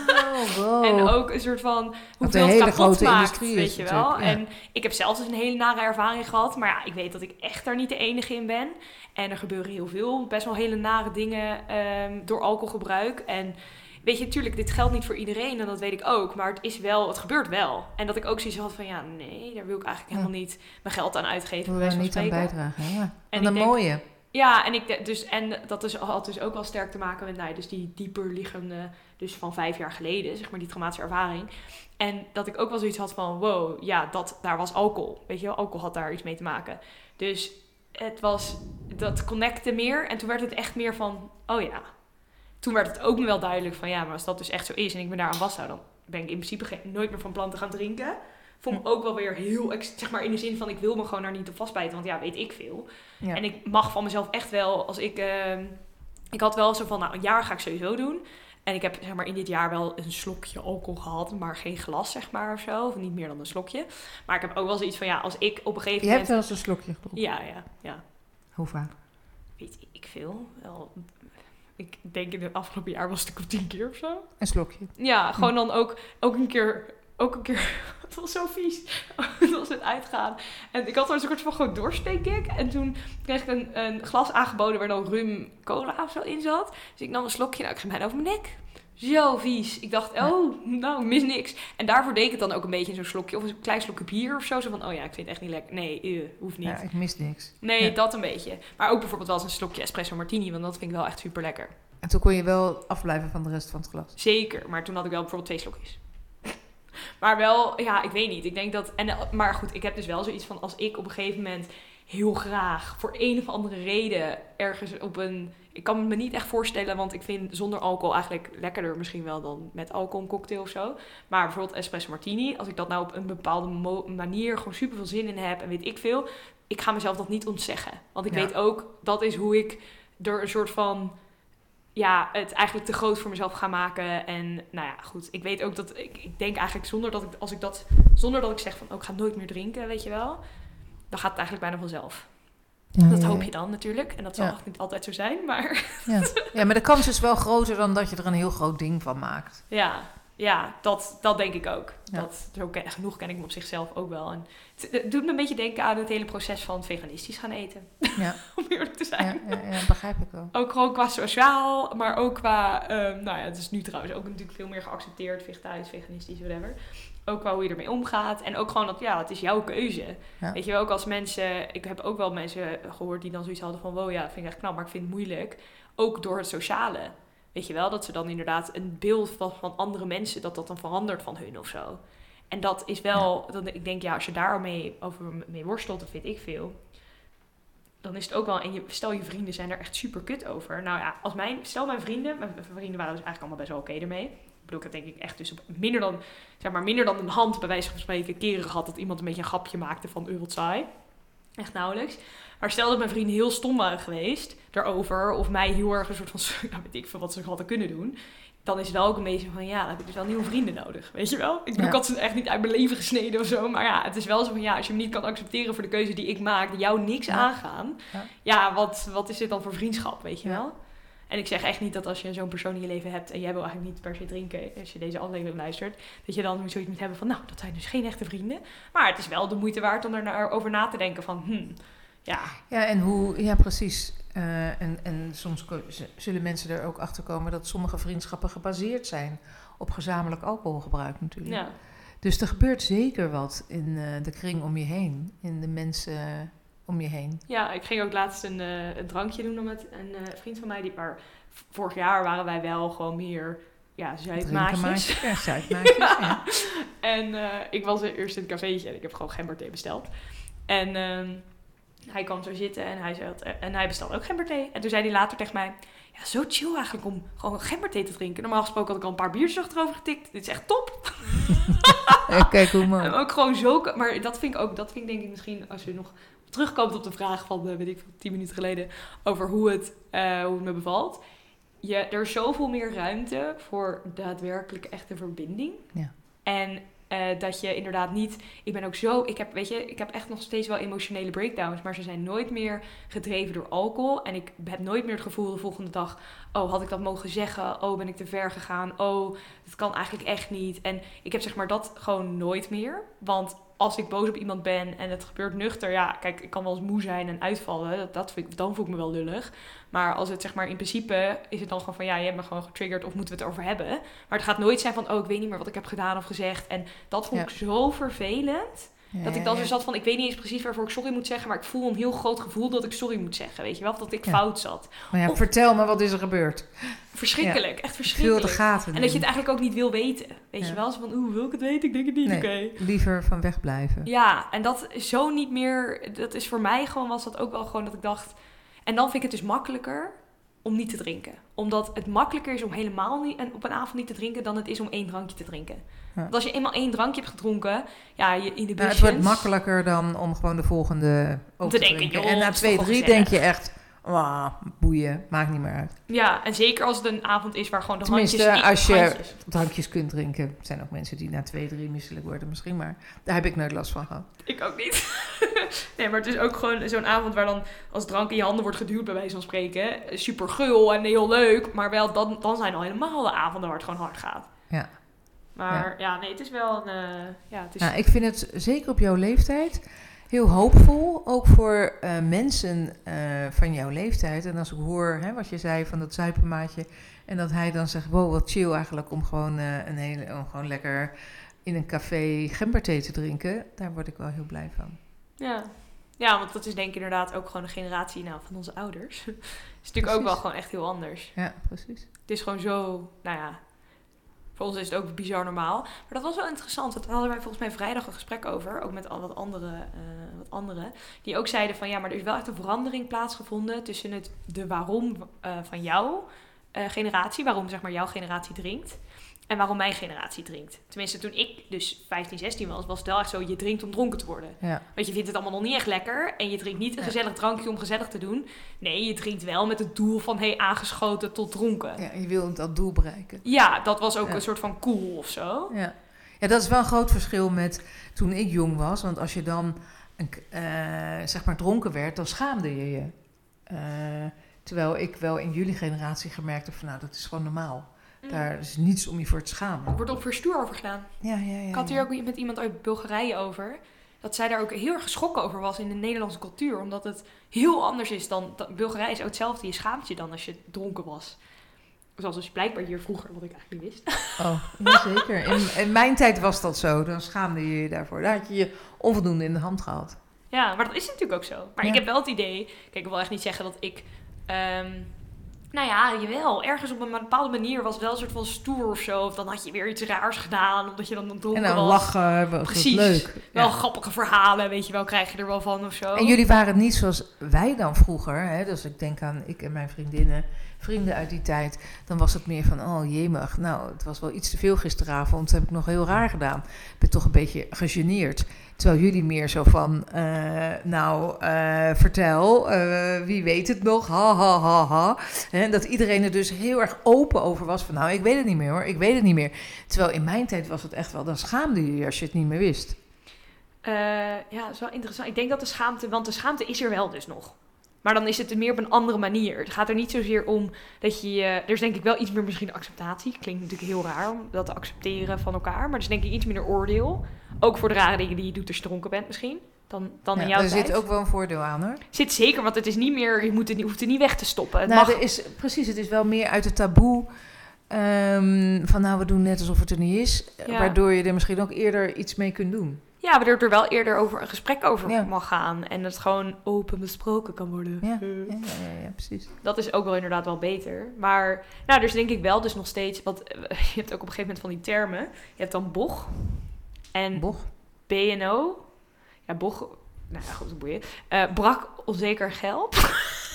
Speaker 1: Oh, wow.
Speaker 2: en ook een soort van hoeveel het kapot maakt weet je wel. en ik heb zelf dus een hele nare ervaring gehad maar ja ik weet dat ik echt daar niet de enige in ben. En er gebeuren heel veel best wel hele nare dingen um, door alcoholgebruik. En weet je, natuurlijk, dit geldt niet voor iedereen en dat weet ik ook. Maar het is wel, het gebeurt wel. En dat ik ook zoiets had van, ja, nee, daar wil ik eigenlijk helemaal niet mijn geld aan uitgeven.
Speaker 1: We willen niet aan bijdragen, ja. En een mooie.
Speaker 2: Ja, en, ik, dus, en dat is, had dus ook wel sterk te maken met nou, dus die dieper liggende, dus van vijf jaar geleden, zeg maar, die traumatische ervaring. En dat ik ook wel zoiets had van, wow, ja, dat, daar was alcohol. Weet je wel, alcohol had daar iets mee te maken. Dus het was, dat connecte meer. En toen werd het echt meer van, oh ja, toen werd het ook me wel duidelijk van ja, maar als dat dus echt zo is en ik me daar aan vasthoud, dan ben ik in principe nooit meer van plan te gaan drinken. Vond me ook wel weer heel, zeg maar in de zin van ik wil me gewoon daar niet op vastbijten, want ja, weet ik veel. En ik mag van mezelf echt wel, als ik, uh, ik had wel zo van, nou een jaar ga ik sowieso doen. En ik heb zeg maar in dit jaar wel een slokje alcohol gehad, maar geen glas zeg maar of zo. Of niet meer dan een slokje. Maar ik heb ook wel zoiets van, ja, als ik op een gegeven
Speaker 1: moment... Je hebt wel eens een slokje gedronken?
Speaker 2: Ja, ja, ja.
Speaker 1: Hoe vaak?
Speaker 2: Weet ik veel. Wel ik denk in het afgelopen jaar was het een tien keer of zo.
Speaker 1: Een slokje.
Speaker 2: Ja, gewoon dan ook, ook een keer, ook een keer, het was zo vies. het was het uitgaan. En ik had er een soort van gewoon dorst, denk ik. En toen kreeg ik een, een glas aangeboden waar dan rum cola of zo in zat. Dus ik nam een slokje, nou ik ging bijna over mijn nek. Zo vies. Ik dacht, oh, nou, mis niks. En daarvoor deed ik het dan ook een beetje in zo'n slokje. Of een klein slokje bier of zo. Zo van, oh ja, ik vind het echt niet lekker. Nee, uh, hoeft niet. Ja,
Speaker 1: ik mis niks.
Speaker 2: Nee, dat een beetje. Maar ook bijvoorbeeld wel eens een slokje espresso martini. Want dat vind ik wel echt super lekker.
Speaker 1: En toen kon je wel afblijven van de rest van het glas?
Speaker 2: Zeker. Maar toen had ik wel bijvoorbeeld twee slokjes. maar wel, ja, ik weet niet. Ik denk dat... En, maar goed, ik heb dus wel zoiets van... Als ik op een gegeven moment heel graag voor een of andere reden ergens op een ik kan me niet echt voorstellen, want ik vind zonder alcohol eigenlijk lekkerder misschien wel dan met alcohol een cocktail of zo. Maar bijvoorbeeld espresso martini, als ik dat nou op een bepaalde manier gewoon super veel zin in heb en weet ik veel, ik ga mezelf dat niet ontzeggen. Want ik weet ook, dat is hoe ik door een soort van ja, het eigenlijk te groot voor mezelf ga maken. En nou ja, goed. Ik weet ook dat ik, ik denk eigenlijk zonder dat ik als ik dat zonder dat ik zeg van oh, ik ga nooit meer drinken, weet je wel, dan gaat het eigenlijk bijna vanzelf.
Speaker 1: Ja,
Speaker 2: Dat
Speaker 1: ja,
Speaker 2: hoop je dan natuurlijk. En dat zal echt niet altijd zo zijn. Maar
Speaker 1: Ja. ja, maar de kans is wel groter dan dat je er een heel groot ding van maakt.
Speaker 2: ja, ja dat, dat denk ik ook. Dat, zo ken, genoeg ken ik me op zichzelf ook wel. En het, het doet me een beetje denken aan het hele proces van veganistisch gaan eten.
Speaker 1: Ja,
Speaker 2: Om eerlijk te zijn.
Speaker 1: ja, begrijp ik wel.
Speaker 2: Ook gewoon qua sociaal, maar ook qua... ehm, nou ja, het is nu trouwens ook natuurlijk veel meer geaccepteerd. Vegetarisch, veganistisch, whatever. Ook qua hoe je ermee omgaat. En ook gewoon dat, ja, het is jouw keuze.
Speaker 1: Ja.
Speaker 2: Weet je wel, ook als mensen... Ik heb ook wel mensen gehoord die dan zoiets hadden van... Wow, ja, vind ik echt knap, maar ik vind het moeilijk. Ook door het sociale. Weet je wel, dat ze dan inderdaad een beeld van, van andere mensen... dat dat dan verandert van hun of zo. En dat is wel... Dan, ik denk, ja, als je daar mee, over mee worstelt, dat vind ik veel... Dan is het ook wel... En je, stel je vrienden zijn er echt super kut over. Nou ja, als mijn... Stel mijn vrienden... Mijn vrienden waren dus eigenlijk allemaal best wel oké ermee. Ik bedoel, ik heb denk ik echt dus minder dan... Zeg maar minder dan een hand bij wijze van spreken keren gehad... dat iemand een beetje een grapje maakte van... Uh, wat saai. Echt nauwelijks. Maar stel dat mijn vrienden heel stom waren geweest daarover, of mij heel erg een soort van, nou weet ik veel wat ze hadden kunnen doen, dan is het wel ook een beetje van, ja, dan heb ik dus wel nieuwe vrienden nodig, weet je wel? Ik bedoel,
Speaker 1: Ja.
Speaker 2: ik had ze echt niet uit mijn leven gesneden of zo, maar ja, het is wel zo van, ja, als je me niet kan accepteren voor de keuze die ik maak, die jou niks
Speaker 1: Ja.
Speaker 2: aangaan,
Speaker 1: Ja.
Speaker 2: ja, wat, wat is dit dan voor vriendschap, weet je wel? En ik zeg echt niet dat als je zo'n persoon in je leven hebt en jij wil eigenlijk niet per se drinken, als je deze aflevering luistert, dat je dan zoiets moet hebben van, nou, dat zijn dus geen echte vrienden. Maar het is wel de moeite waard om er naar, over na te denken van, hmm, ja,
Speaker 1: Ja, en hoe, ja, precies. Eh, en, en soms zullen mensen er ook achter komen dat sommige vriendschappen gebaseerd zijn op gezamenlijk alcoholgebruik natuurlijk.
Speaker 2: ja.
Speaker 1: Dus er gebeurt zeker wat in eh, de kring om je heen, in de mensen om je heen.
Speaker 2: Ja, ik ging ook laatst een, eh, een drankje doen met een eh, vriend van mij. Die, maar vorig jaar waren wij wel gewoon meer ja, zuidmaatjes.
Speaker 1: Ja, zuidmaatjes. ja.
Speaker 2: En eh, ik was eerst in het cafeetje en ik heb gewoon gemberthee besteld. En ehm, hij kwam zo zitten en hij, zei, en hij bestelde ook gemberthee. En toen zei hij later tegen mij... Ja, zo chill eigenlijk om gewoon gemberthee te drinken. Normaal gesproken had ik al een paar biertjes achterover getikt. Dit is echt top.
Speaker 1: Kijk hoe
Speaker 2: En
Speaker 1: mooi.
Speaker 2: ook gewoon zo... Maar dat vind ik ook... Dat vind ik denk ik misschien... Als je nog terugkomt op de vraag van... eh, weet ik tien minuten geleden... Over hoe het, eh, hoe het me bevalt. Je, er is zoveel meer ruimte voor daadwerkelijk echte verbinding.
Speaker 1: Ja.
Speaker 2: En eh, dat je inderdaad niet... Ik ben ook zo... Ik heb, weet je, ik heb echt nog steeds wel emotionele breakdowns. Maar ze zijn nooit meer gedreven door alcohol. En ik heb nooit meer het gevoel de volgende dag... Oh, had ik dat mogen zeggen? Oh, ben ik te ver gegaan? Oh, het kan eigenlijk echt niet. En ik heb zeg maar dat gewoon nooit meer. Want als ik boos op iemand ben en het gebeurt nuchter... Ja, kijk, ik kan wel eens moe zijn en uitvallen. Dat, dat vind ik, dan voel ik me wel lullig. Maar als het zeg maar in principe is het dan gewoon van... Ja, je hebt me gewoon getriggerd of moeten we het over hebben? Maar het gaat nooit zijn van... Oh, ik weet niet meer wat ik heb gedaan of gezegd. En dat vond
Speaker 1: Ja.
Speaker 2: ik zo vervelend... Dat ik dan zo zat van, ik weet niet eens precies waarvoor ik sorry moet zeggen, maar ik voel een heel groot gevoel dat ik sorry moet zeggen, weet je wel? Of dat ik
Speaker 1: Ja.
Speaker 2: fout zat.
Speaker 1: Maar ja,
Speaker 2: Of-
Speaker 1: vertel me, wat is er gebeurd?
Speaker 2: Verschrikkelijk, echt
Speaker 1: Veel
Speaker 2: verschrikkelijk.
Speaker 1: de gaten.
Speaker 2: En dat je het eigenlijk ook niet wil weten, weet je wel? Zo van, oeh, wil ik het weten? Ik denk het niet,
Speaker 1: Nee.
Speaker 2: oké.
Speaker 1: Liever van weg blijven.
Speaker 2: Ja, en dat is zo niet meer, dat is voor mij gewoon, was dat ook wel gewoon dat ik dacht... En dan vind ik het dus makkelijker om niet te drinken. Omdat het makkelijker is om helemaal niet, en op een avond niet te drinken dan het is om één drankje te drinken.
Speaker 1: Ja.
Speaker 2: Want als je eenmaal één drankje hebt gedronken, ja, je in de
Speaker 1: Nou, het wordt
Speaker 2: busjes-
Speaker 1: makkelijker dan om gewoon de volgende ook
Speaker 2: Te
Speaker 1: te,
Speaker 2: denken, joh,
Speaker 1: en na twee, drie denk je echt, boeien, maakt niet meer uit.
Speaker 2: Ja, en zeker als het een avond is waar gewoon de
Speaker 1: Tenminste,
Speaker 2: handjes...
Speaker 1: als je-
Speaker 2: handjes-
Speaker 1: Drankjes kunt drinken. Er zijn ook mensen die na twee, drie misselijk worden misschien, maar daar heb ik nooit last van gehad.
Speaker 2: Ik ook niet. nee, maar het is ook gewoon zo'n avond waar dan als drank in je handen wordt geduwd, bij wijze van spreken. Super gul en heel leuk, maar wel dan, dan zijn al helemaal de avonden waar het gewoon hard gaat.
Speaker 1: Ja.
Speaker 2: Maar ja, nee, het is wel een... eh, ja, het is...
Speaker 1: Nou, ik vind het zeker op jouw leeftijd heel hoopvol, ook voor eh, mensen eh, van jouw leeftijd. En als ik hoor hè, wat je zei van dat zuipenmaatje en dat hij dan zegt, wow, wat chill eigenlijk om gewoon, een hele, om gewoon lekker in een café gemberthee te drinken, daar word ik wel heel blij van.
Speaker 2: Ja. ja, want dat is denk ik inderdaad ook gewoon de generatie nou, van onze ouders. is natuurlijk ook wel gewoon echt heel anders.
Speaker 1: Ja, precies.
Speaker 2: Het is gewoon zo, nou ja, voor ons is het ook bizar normaal. Maar dat was wel interessant. Daar hadden wij volgens mij vrijdag een gesprek over. Ook met al wat andere, eh, wat anderen. Die ook zeiden van ja, maar er is wel echt een verandering plaatsgevonden tussen het, de waarom eh, van jouw eh, generatie. Waarom zeg maar jouw generatie drinkt. En waarom mijn generatie drinkt. Tenminste, toen ik dus 15, 16 was, was het wel echt zo: je drinkt om dronken te worden.
Speaker 1: Ja,
Speaker 2: Want je vindt het allemaal nog niet echt lekker. En je drinkt niet een
Speaker 1: Ja.
Speaker 2: gezellig drankje om gezellig te doen. Nee, je drinkt wel met het doel van hey, aangeschoten tot dronken.
Speaker 1: ja je wil dat doel bereiken.
Speaker 2: Ja, dat was ook
Speaker 1: Ja.
Speaker 2: een soort van cool of zo.
Speaker 1: Ja. ja, dat is wel een groot verschil met toen ik jong was. Want als je dan een eh, zeg maar dronken werd, dan schaamde je je. Eh, terwijl ik wel in jullie generatie gemerkt heb van nou, dat is gewoon normaal. Daar is niets om je voor te schamen.
Speaker 2: Er wordt voor stoer over gedaan.
Speaker 1: Ja, ja, ja.
Speaker 2: Ik had hier ook met iemand uit Bulgarije over. Dat zij daar ook heel erg geschrokken over was in de Nederlandse cultuur. Omdat het heel anders is dan... Bulgarije is ook hetzelfde. Je schaamt je dan als je dronken was. Zoals dus blijkbaar hier vroeger, wat ik eigenlijk niet wist.
Speaker 1: Oh, ja, zeker. In, in mijn tijd was dat zo. Dan schaamde je je daarvoor. Daar had je je onvoldoende in de hand gehad.
Speaker 2: Ja, maar dat is natuurlijk ook zo. Maar
Speaker 1: Ja.
Speaker 2: ik heb wel het idee... Kijk, ik wil echt niet zeggen dat ik... ehm, nou ja, jawel. Ergens op een bepaalde manier was het wel een soort van stoer of zo. Of dan had je weer iets raars gedaan. Omdat je dan dronken
Speaker 1: En dan
Speaker 2: was.
Speaker 1: lachen, was
Speaker 2: Precies.
Speaker 1: leuk.
Speaker 2: Wel
Speaker 1: Ja.
Speaker 2: grappige verhalen, weet je wel. Krijg je er wel van of zo.
Speaker 1: En jullie waren niet zoals wij dan vroeger. Hè? Dus ik denk aan ik en mijn vriendinnen, vrienden uit die tijd. Dan was het meer van, oh jemig, nou, het was wel iets te veel gisteravond. Dat heb ik nog heel raar gedaan. Ik ben toch een beetje gegeneerd. Terwijl jullie meer zo van, eh, nou, eh, vertel, eh, wie weet het nog, ha, ha, ha, ha. Hè, dat iedereen er dus heel erg open over was van, nou, ik weet het niet meer hoor, ik weet het niet meer. Terwijl in mijn tijd was het echt wel, dan schaamde je je als je het niet meer wist.
Speaker 2: Ja, dat is wel interessant. Ik denk dat de schaamte, want de schaamte is er wel dus nog. Maar dan is het meer op een andere manier. Het gaat er niet zozeer om dat je... je- er is denk ik wel iets meer misschien acceptatie. Klinkt natuurlijk heel raar om dat te accepteren van elkaar. Maar er is denk ik iets minder oordeel. Ook voor de rare dingen die je doet als je dronken bent misschien. Dan, dan in
Speaker 1: Ja,
Speaker 2: jouw
Speaker 1: er
Speaker 2: tijd.
Speaker 1: zit ook wel een voordeel aan hoor.
Speaker 2: Zit zeker, want het is niet meer... Je moet het, niet- hoeft het niet weg te stoppen. Het
Speaker 1: nou,
Speaker 2: mag...
Speaker 1: er is, precies, het is wel meer uit het taboe ehm, van nou, we doen net alsof het er niet is.
Speaker 2: Ja.
Speaker 1: Waardoor je er misschien ook eerder iets mee kunt doen.
Speaker 2: Ja, waardoor er wel eerder over een gesprek over
Speaker 1: Ja.
Speaker 2: mag gaan. En het gewoon open besproken kan worden.
Speaker 1: Ja.
Speaker 2: Eh.
Speaker 1: Ja, ja, ja, ja, precies.
Speaker 2: Dat is ook wel inderdaad wel beter. Maar nou, dus denk ik wel dus nog steeds... Want eh, je hebt ook op een gegeven moment van die termen. Je hebt dan BOG en
Speaker 1: Boch.
Speaker 2: BNO. Ja, BOG... Nou ja, goed, dat boeien. Eh brak onzeker geld.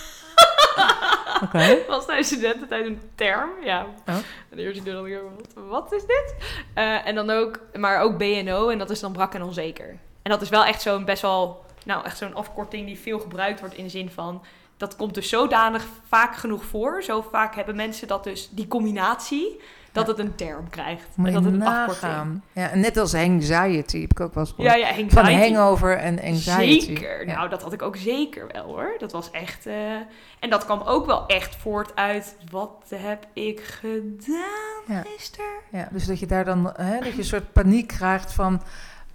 Speaker 1: Oké.
Speaker 2: was tijdens studententijd een term. Ja.
Speaker 1: Oh.
Speaker 2: En de eerste keer dan ik wat, wat is dit? Eh, en dan ook, maar ook BNO. En dat is dan brak en onzeker. En dat is wel echt zo'n best wel... Nou, echt zo'n afkorting die veel gebruikt wordt in de zin van... Dat komt dus zodanig vaak genoeg voor. Zo vaak hebben mensen dat dus, die combinatie, dat het een term krijgt. En dat het een afkorting.
Speaker 1: Ja, en net als anxiety heb ik ook wel eens gehoord.
Speaker 2: Ja, ja,
Speaker 1: Van hangover en anxiety.
Speaker 2: Zeker.
Speaker 1: Ja.
Speaker 2: Nou, dat had ik ook zeker wel hoor. Dat was echt. eh, En dat kwam ook wel echt voort uit. Wat heb ik gedaan
Speaker 1: Ja.
Speaker 2: gisteren?
Speaker 1: Ja, dus dat je daar dan hè, dat je een soort paniek krijgt van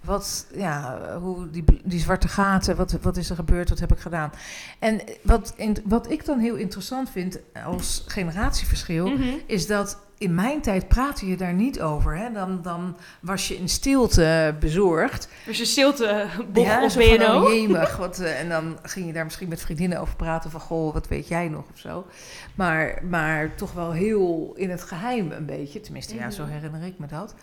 Speaker 1: wat, ja, hoe die, die zwarte gaten, wat, wat is er gebeurd, wat heb ik gedaan? En wat, in, wat ik dan heel interessant vind als generatieverschil,
Speaker 2: Mhm.
Speaker 1: is dat in mijn tijd praatte je daar niet over. Hè? Dan, dan was je in stilte bezorgd.
Speaker 2: Dus je stilte, boch
Speaker 1: Ja, van, oh, jemig, wat, eh, en dan ging je daar misschien met vriendinnen over praten van... goh, wat weet jij nog of zo. Maar, maar toch wel heel in het geheim een beetje. Tenminste, ja, zo
Speaker 2: Mhm.
Speaker 1: herinner ik me dat.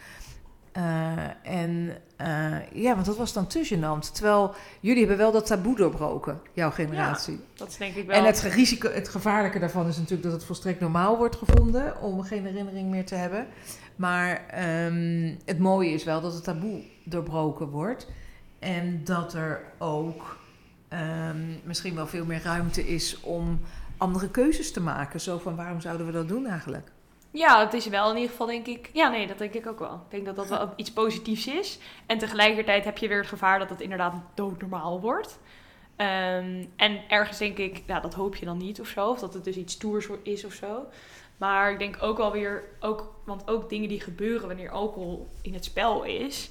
Speaker 1: Eh, en eh, ja, want dat was dan te gênant. Terwijl jullie hebben wel dat taboe doorbroken, jouw generatie.
Speaker 2: Dat is denk ik wel.
Speaker 1: En het risico, het gevaarlijke daarvan is natuurlijk dat het volstrekt normaal wordt gevonden om geen herinnering meer te hebben. Maar ehm, het mooie is wel dat het taboe doorbroken wordt. En dat er ook ehm, misschien wel veel meer ruimte is om andere keuzes te maken. Zo van waarom zouden we dat doen eigenlijk?
Speaker 2: Ja, het is wel in ieder geval denk ik. Ja, nee, dat denk ik ook wel. Ik denk dat dat wel iets positiefs is. En tegelijkertijd heb je weer het gevaar dat het inderdaad doodnormaal wordt. Ehm, en ergens denk ik, ja, dat hoop je dan niet of zo. Of dat het dus iets stoers is of zo. Maar ik denk ook wel weer, ook, want ook dingen die gebeuren wanneer alcohol in het spel is.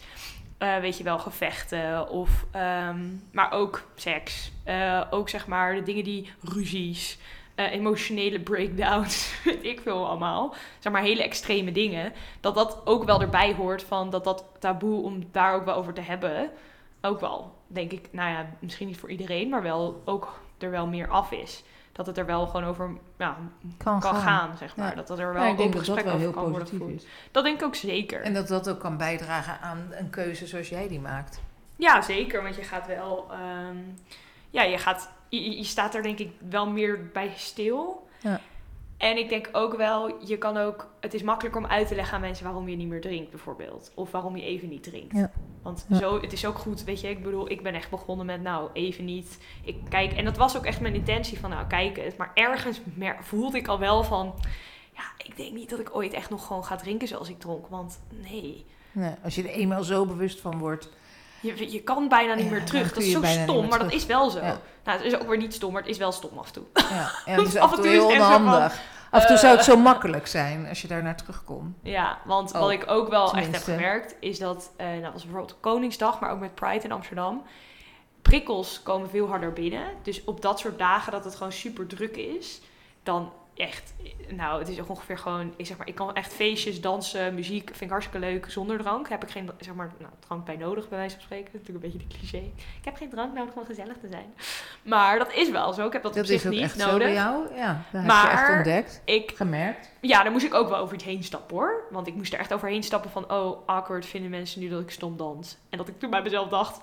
Speaker 2: eh, weet je wel, gevechten of, ehm, maar ook seks. Eh, ook zeg maar de dingen die ruzies, eh, emotionele breakdowns, weet ik veel allemaal. Zeg maar hele extreme dingen. Dat dat ook wel erbij hoort van dat dat taboe om daar ook wel over te hebben. Ook wel, denk ik, nou ja, misschien niet voor iedereen, maar wel ook er wel meer af is. Dat het er wel gewoon over ja,
Speaker 1: Kan,
Speaker 2: kan gaan, zeg maar.
Speaker 1: Ja.
Speaker 2: Dat het er wel
Speaker 1: Ja, ik denk dat dat
Speaker 2: gesprek
Speaker 1: wel
Speaker 2: over
Speaker 1: heel
Speaker 2: kan worden
Speaker 1: positief is.
Speaker 2: Dat denk ik ook zeker.
Speaker 1: En dat dat ook kan bijdragen aan een keuze zoals jij die maakt.
Speaker 2: Ja, zeker. Want je gaat wel. ehm, ja, je, gaat, je, je staat er denk ik wel meer bij stil.
Speaker 1: Ja.
Speaker 2: En ik denk ook wel, je kan ook. Het is makkelijker om uit te leggen aan mensen waarom je niet meer drinkt, bijvoorbeeld. Of waarom je even niet drinkt.
Speaker 1: Ja.
Speaker 2: Want
Speaker 1: Ja.
Speaker 2: zo, het is ook goed, weet je. Ik bedoel, ik ben echt begonnen met, nou, even niet. Ik kijk, en dat was ook echt mijn intentie van, nou, kijk het. Maar ergens mer- voelde ik al wel van. Ja, ik denk niet dat ik ooit echt nog gewoon ga drinken zoals ik dronk. Want nee.
Speaker 1: Nee, als je er eenmaal zo bewust van wordt.
Speaker 2: Je, je kan bijna niet
Speaker 1: Ja,
Speaker 2: meer terug. Dat is zo stom, maar dat is wel zo.
Speaker 1: Ja.
Speaker 2: Nou, het is ook weer niet stom, maar het is wel stom af en toe.
Speaker 1: Ja,
Speaker 2: Af en toe
Speaker 1: heel
Speaker 2: van,
Speaker 1: onhandig. Af en toe zou het
Speaker 2: eh,
Speaker 1: zo makkelijk zijn als je daar naar terugkomt.
Speaker 2: Ja, want wat
Speaker 1: Oh,
Speaker 2: ik ook wel echt heb gemerkt, is dat, eh nou, dat was bijvoorbeeld Koningsdag, maar ook met Pride in Amsterdam. Prikkels komen veel harder binnen. Dus op dat soort dagen dat het gewoon super druk is, dan echt, nou, het is ook ongeveer gewoon, ik zeg maar, ik kan echt feestjes, dansen, muziek, vind ik hartstikke leuk. Zonder drank heb ik geen, zeg maar, nou, drank bij nodig, bij wijze van spreken. Natuurlijk een beetje de cliché. Ik heb geen drank nodig om gezellig te zijn. Maar dat is wel zo. Ik heb dat,
Speaker 1: Dat
Speaker 2: op zich niet
Speaker 1: echt zo
Speaker 2: nodig.
Speaker 1: bij jou. Ja, dat heb je echt
Speaker 2: Maar-
Speaker 1: ontdekt,
Speaker 2: Ik
Speaker 1: gemerkt.
Speaker 2: ja, daar moest ik ook wel over iets heen stappen hoor. Want ik moest er echt overheen stappen van... Oh, awkward vinden mensen nu dat ik stom dans. En dat ik toen bij mezelf dacht...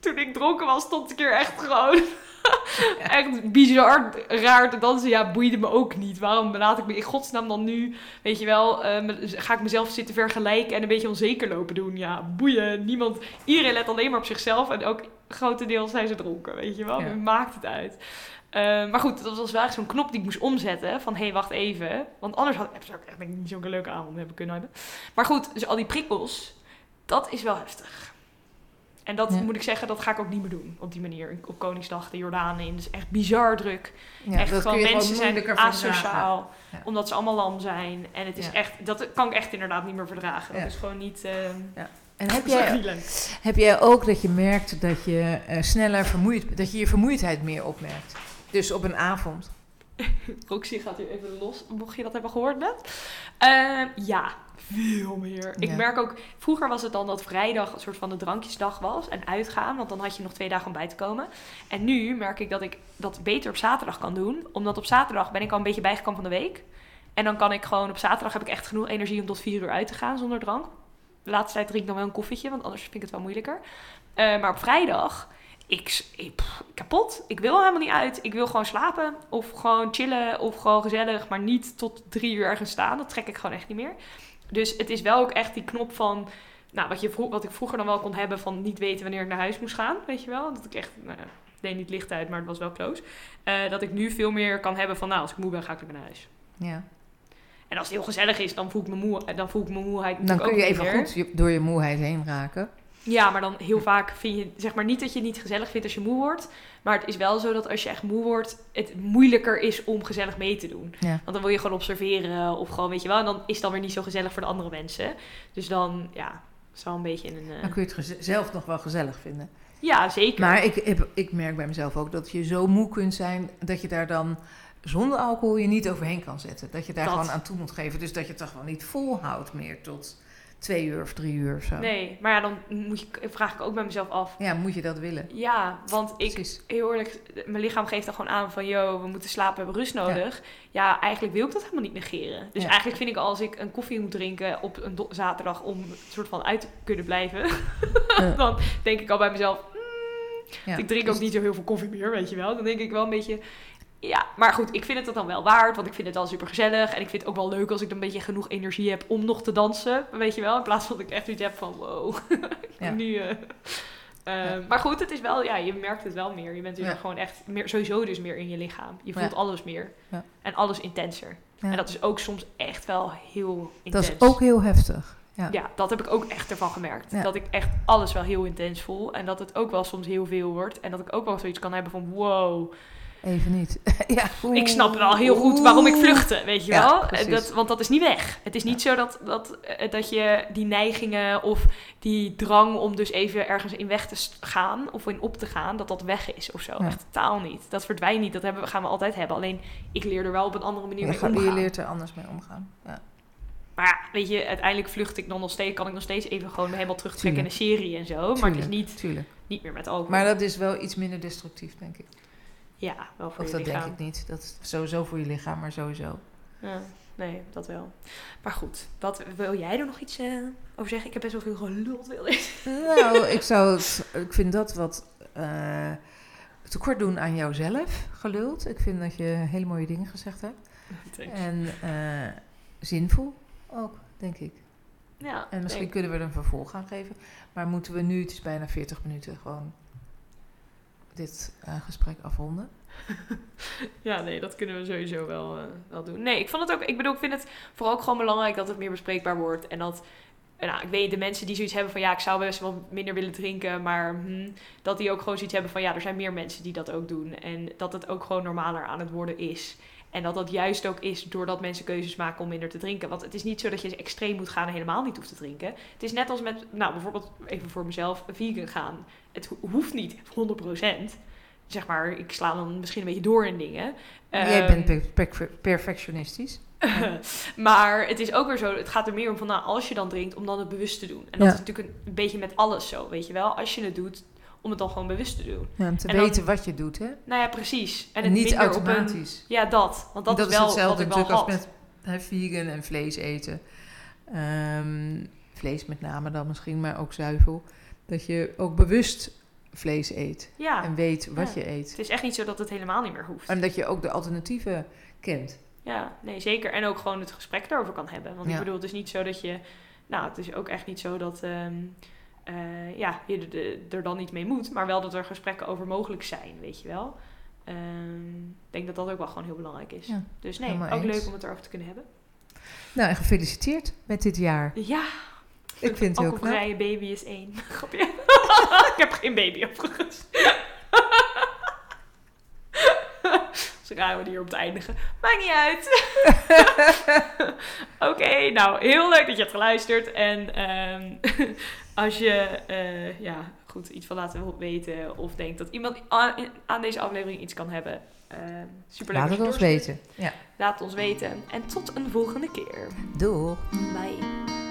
Speaker 2: Toen ik dronken was, stond ik hier echt gewoon... echt bizar raar te dansen. Ja, boeide me ook niet. Waarom laat ik me in godsnaam dan nu... Weet je wel, eh, ga ik mezelf zitten vergelijken... en een beetje onzeker lopen doen. Ja, boeien. Niemand... Iedereen let alleen maar op zichzelf. En ook grotendeels zijn ze dronken, weet je wel.
Speaker 1: Ja.
Speaker 2: Maakt het uit? Eh, maar goed, dat was wel echt zo'n knop die ik moest omzetten. Van, hé, hey, wacht even. Want anders had ik ook echt denk ik, niet zo'n leuke avond hebben kunnen hebben. Maar goed, dus al die prikkels, dat is wel heftig. En dat
Speaker 1: Ja.
Speaker 2: moet ik zeggen, dat ga ik ook niet meer doen. Op die manier. Op Koningsdag, de Jordaan in. Dus echt bizar druk.
Speaker 1: Ja,
Speaker 2: echt gewoon mensen zijn asociaal.
Speaker 1: Ja.
Speaker 2: Omdat ze allemaal lam zijn. En het is echt, dat kan ik echt inderdaad niet meer verdragen. Dat is gewoon niet... eh,
Speaker 1: En heb
Speaker 2: is
Speaker 1: jij, heb jij ook dat je merkt dat je eh, sneller vermoeid dat je je vermoeidheid meer opmerkt? Dus op een avond.
Speaker 2: Roxy gaat hier even los, mocht je dat hebben gehoord net. Eh, ja, veel meer. Ik
Speaker 1: Ja.
Speaker 2: merk ook, vroeger was het dan dat vrijdag een soort van de drankjesdag was en uitgaan, want dan had je nog twee dagen om bij te komen. En nu merk ik dat ik dat beter op zaterdag kan doen, omdat op zaterdag ben ik al een beetje bijgekomen van de week. En dan kan ik gewoon, op zaterdag heb ik echt genoeg energie om tot vier uur uit te gaan zonder drank. De laatste tijd drink ik dan wel een koffietje, want anders vind ik het wel moeilijker. Eh, maar op vrijdag, ik, ik, pff, kapot. Ik wil helemaal niet uit. Ik wil gewoon slapen of gewoon chillen of gewoon gezellig, maar niet tot drie uur ergens staan. Dat trek ik gewoon echt niet meer. Dus het is wel ook echt die knop van, nou, wat, je wat ik vroeger dan wel kon hebben van niet weten wanneer ik naar huis moest gaan, weet je wel. Dat ik echt, nou, deed niet licht uit, maar het was wel close. Eh, dat ik nu veel meer kan hebben van, nou, als ik moe ben, ga ik lekker naar huis.
Speaker 1: Ja.
Speaker 2: En als het heel gezellig is, dan voel ik mijn, moe, dan voel ik mijn moeheid
Speaker 1: Dan kun je even
Speaker 2: meer.
Speaker 1: goed door je moeheid heen raken.
Speaker 2: Ja, maar dan heel vaak vind je, zeg maar niet dat je het niet gezellig vindt als je moe wordt. Maar het is wel zo dat als je echt moe wordt, het moeilijker is om gezellig mee te doen.
Speaker 1: Ja.
Speaker 2: Want dan wil je gewoon observeren of gewoon, weet je wel. En dan is het dan weer niet zo gezellig voor de andere mensen. Dus dan, ja, wel een beetje in een...
Speaker 1: Dan kun je het zelf nog wel gezellig vinden.
Speaker 2: Ja, zeker.
Speaker 1: Maar ik, heb, ik merk bij mezelf ook dat je zo moe kunt zijn dat je daar dan zonder alcohol je niet overheen kan zetten. Dat je daar
Speaker 2: Dat.
Speaker 1: gewoon aan toe moet geven. Dus dat je het toch wel niet volhoudt meer tot twee uur of drie uur of zo.
Speaker 2: Nee, maar ja, dan moet je, vraag ik ook bij mezelf af.
Speaker 1: Ja, moet je dat willen?
Speaker 2: Ja, want ik,
Speaker 1: Precies.
Speaker 2: heel eerlijk, mijn lichaam geeft dan gewoon aan van, yo, we moeten slapen, we hebben rust nodig. Ja, eigenlijk wil ik dat helemaal niet negeren. Dus
Speaker 1: Ja.
Speaker 2: eigenlijk vind ik als ik een koffie moet drinken op een zaterdag om een soort van uit te kunnen blijven,
Speaker 1: Ja.
Speaker 2: dan denk ik al bij mezelf, mm, ik drink ook niet zo heel veel koffie meer, weet je wel. Dan denk ik wel een beetje, ja, maar goed, ik vind het dan wel waard, want ik vind het al super gezellig. En ik vind het ook wel leuk als ik dan een beetje genoeg energie heb om nog te dansen, weet je wel. In plaats van dat ik echt iets heb van, wow,
Speaker 1: Ja.
Speaker 2: nu... eh, eh,
Speaker 1: Ja.
Speaker 2: Maar goed, het is wel, ja, je merkt het wel meer. Je bent dus
Speaker 1: Ja.
Speaker 2: gewoon echt meer, sowieso dus meer in je lichaam. Je voelt alles meer.
Speaker 1: Ja.
Speaker 2: En alles intenser. En dat is ook soms echt wel heel
Speaker 1: Dat
Speaker 2: intens.
Speaker 1: is ook heel heftig. Ja.
Speaker 2: Dat heb ik ook echt ervan gemerkt. Dat ik echt alles wel heel intens voel. En dat het ook wel soms heel veel wordt. En dat ik ook wel zoiets kan hebben van wow.
Speaker 1: Even niet. ja,
Speaker 2: Ik snap wel heel goed waarom ik vluchtte, weet je wel. dat, want dat is niet weg. Het is niet zo dat, dat, eh, dat je die neigingen of die drang om dus even ergens in weg te gaan of in op te gaan, dat dat weg is of zo.
Speaker 1: Ja.
Speaker 2: Echt totaal niet. Dat verdwijnt niet. Dat hebben, gaan we altijd hebben. Alleen ik leer er wel op een andere manier mee
Speaker 1: gaat- je
Speaker 2: omgaan.
Speaker 1: leert er anders mee omgaan. Ja.
Speaker 2: Maar ja, weet je, uiteindelijk vlucht ik dan nog steeds, kan ik nog steeds even gewoon helemaal terugtrekken in een serie en zo. Maar het is niet,
Speaker 1: Tuurlijk.
Speaker 2: niet meer met alcohol.
Speaker 1: Maar dat is wel iets minder destructief, denk ik.
Speaker 2: Ja, wel voor
Speaker 1: Of
Speaker 2: je
Speaker 1: dat
Speaker 2: lichaam.
Speaker 1: denk ik niet. Dat is sowieso voor je lichaam, maar sowieso.
Speaker 2: Ja, nee, dat wel. Maar goed, wat, wil jij er nog iets eh, over zeggen? Ik heb best wel veel geluld, wil ik.
Speaker 1: Nou, ik zou ik vind dat wat eh, tekort doen aan jouzelf, geluld. Ik vind dat je hele mooie dingen gezegd hebt. En eh, zinvol ook, denk ik.
Speaker 2: Ja,
Speaker 1: En misschien kunnen we er een vervolg aan geven. Maar moeten we nu, het is bijna 40 minuten, gewoon dit eh, gesprek afronden?
Speaker 2: Ja, nee, dat kunnen we sowieso wel, eh, wel doen. Nee, ik vond het ook, ik bedoel, ik vind het vooral ook gewoon belangrijk dat het meer bespreekbaar wordt. En dat, nou, ik weet de mensen die zoiets hebben van ja, ik zou best wel minder willen drinken, maar hm, dat die ook gewoon zoiets hebben van ja, er zijn meer mensen die dat ook doen. En dat het ook gewoon normaler aan het worden is. En dat dat juist ook is doordat mensen keuzes maken om minder te drinken. Want het is niet zo dat je extreem moet gaan en helemaal niet hoeft te drinken. Het is net als met, nou bijvoorbeeld even voor mezelf, vegan gaan. Het ho- hoeft niet 100%. Zeg maar, ik sla dan misschien een beetje door in dingen.
Speaker 1: Jij
Speaker 2: Ehm,
Speaker 1: bent per- per- perfectionistisch.
Speaker 2: maar het is ook weer zo, het gaat er meer om van, nou, als je dan drinkt, om dan het bewust te doen. En dat
Speaker 1: Ja.
Speaker 2: is natuurlijk een, een beetje met alles zo, weet je wel. Als je het doet, om het dan gewoon bewust te doen.
Speaker 1: Ja, om te
Speaker 2: En dan-
Speaker 1: weten wat je doet, hè?
Speaker 2: Nou ja, precies. En
Speaker 1: En
Speaker 2: het
Speaker 1: niet
Speaker 2: een-
Speaker 1: automatisch.
Speaker 2: ja, dat. Want dat,
Speaker 1: dat
Speaker 2: is
Speaker 1: is
Speaker 2: wel
Speaker 1: hetzelfde
Speaker 2: wat ik wel
Speaker 1: als met hè, vegan en vlees eten. Ehm, vlees met name dan misschien, maar ook zuivel. Dat je ook bewust vlees eet.
Speaker 2: Ja,
Speaker 1: En weet wat
Speaker 2: Ja.
Speaker 1: je eet.
Speaker 2: het is echt niet zo dat het helemaal niet meer hoeft.
Speaker 1: En dat je ook de alternatieven kent.
Speaker 2: Ja, nee, zeker. En ook gewoon het gesprek daarover kan hebben. Want ik bedoel, het is niet zo dat je... Nou, het is ook echt niet zo dat ehm, eh, ja, je er- dan niet mee moet. Maar wel dat er gesprekken over mogelijk zijn, weet je wel. Ehm, ik denk dat dat ook wel gewoon heel belangrijk is.
Speaker 1: Ja,
Speaker 2: dus nee, ook
Speaker 1: eens.
Speaker 2: leuk om het erover te kunnen hebben.
Speaker 1: Nou, en gefeliciteerd met dit jaar.
Speaker 2: Ja,
Speaker 1: Ik vind het heel knap.
Speaker 2: alcoholvrije baby is één. Grapje. ik heb geen baby overigens. Ze raar om hier op te eindigen. Maakt niet uit. Oké, nou, heel leuk dat je hebt geluisterd. En ehm, als je eh, ja, goed, iets van laten weten of denkt dat iemand aan, aan deze aflevering iets kan hebben, eh super leuk
Speaker 1: Laat het ons weten. Ja.
Speaker 2: Laat het ons weten. En tot een volgende keer.
Speaker 1: Doei.
Speaker 2: Bye.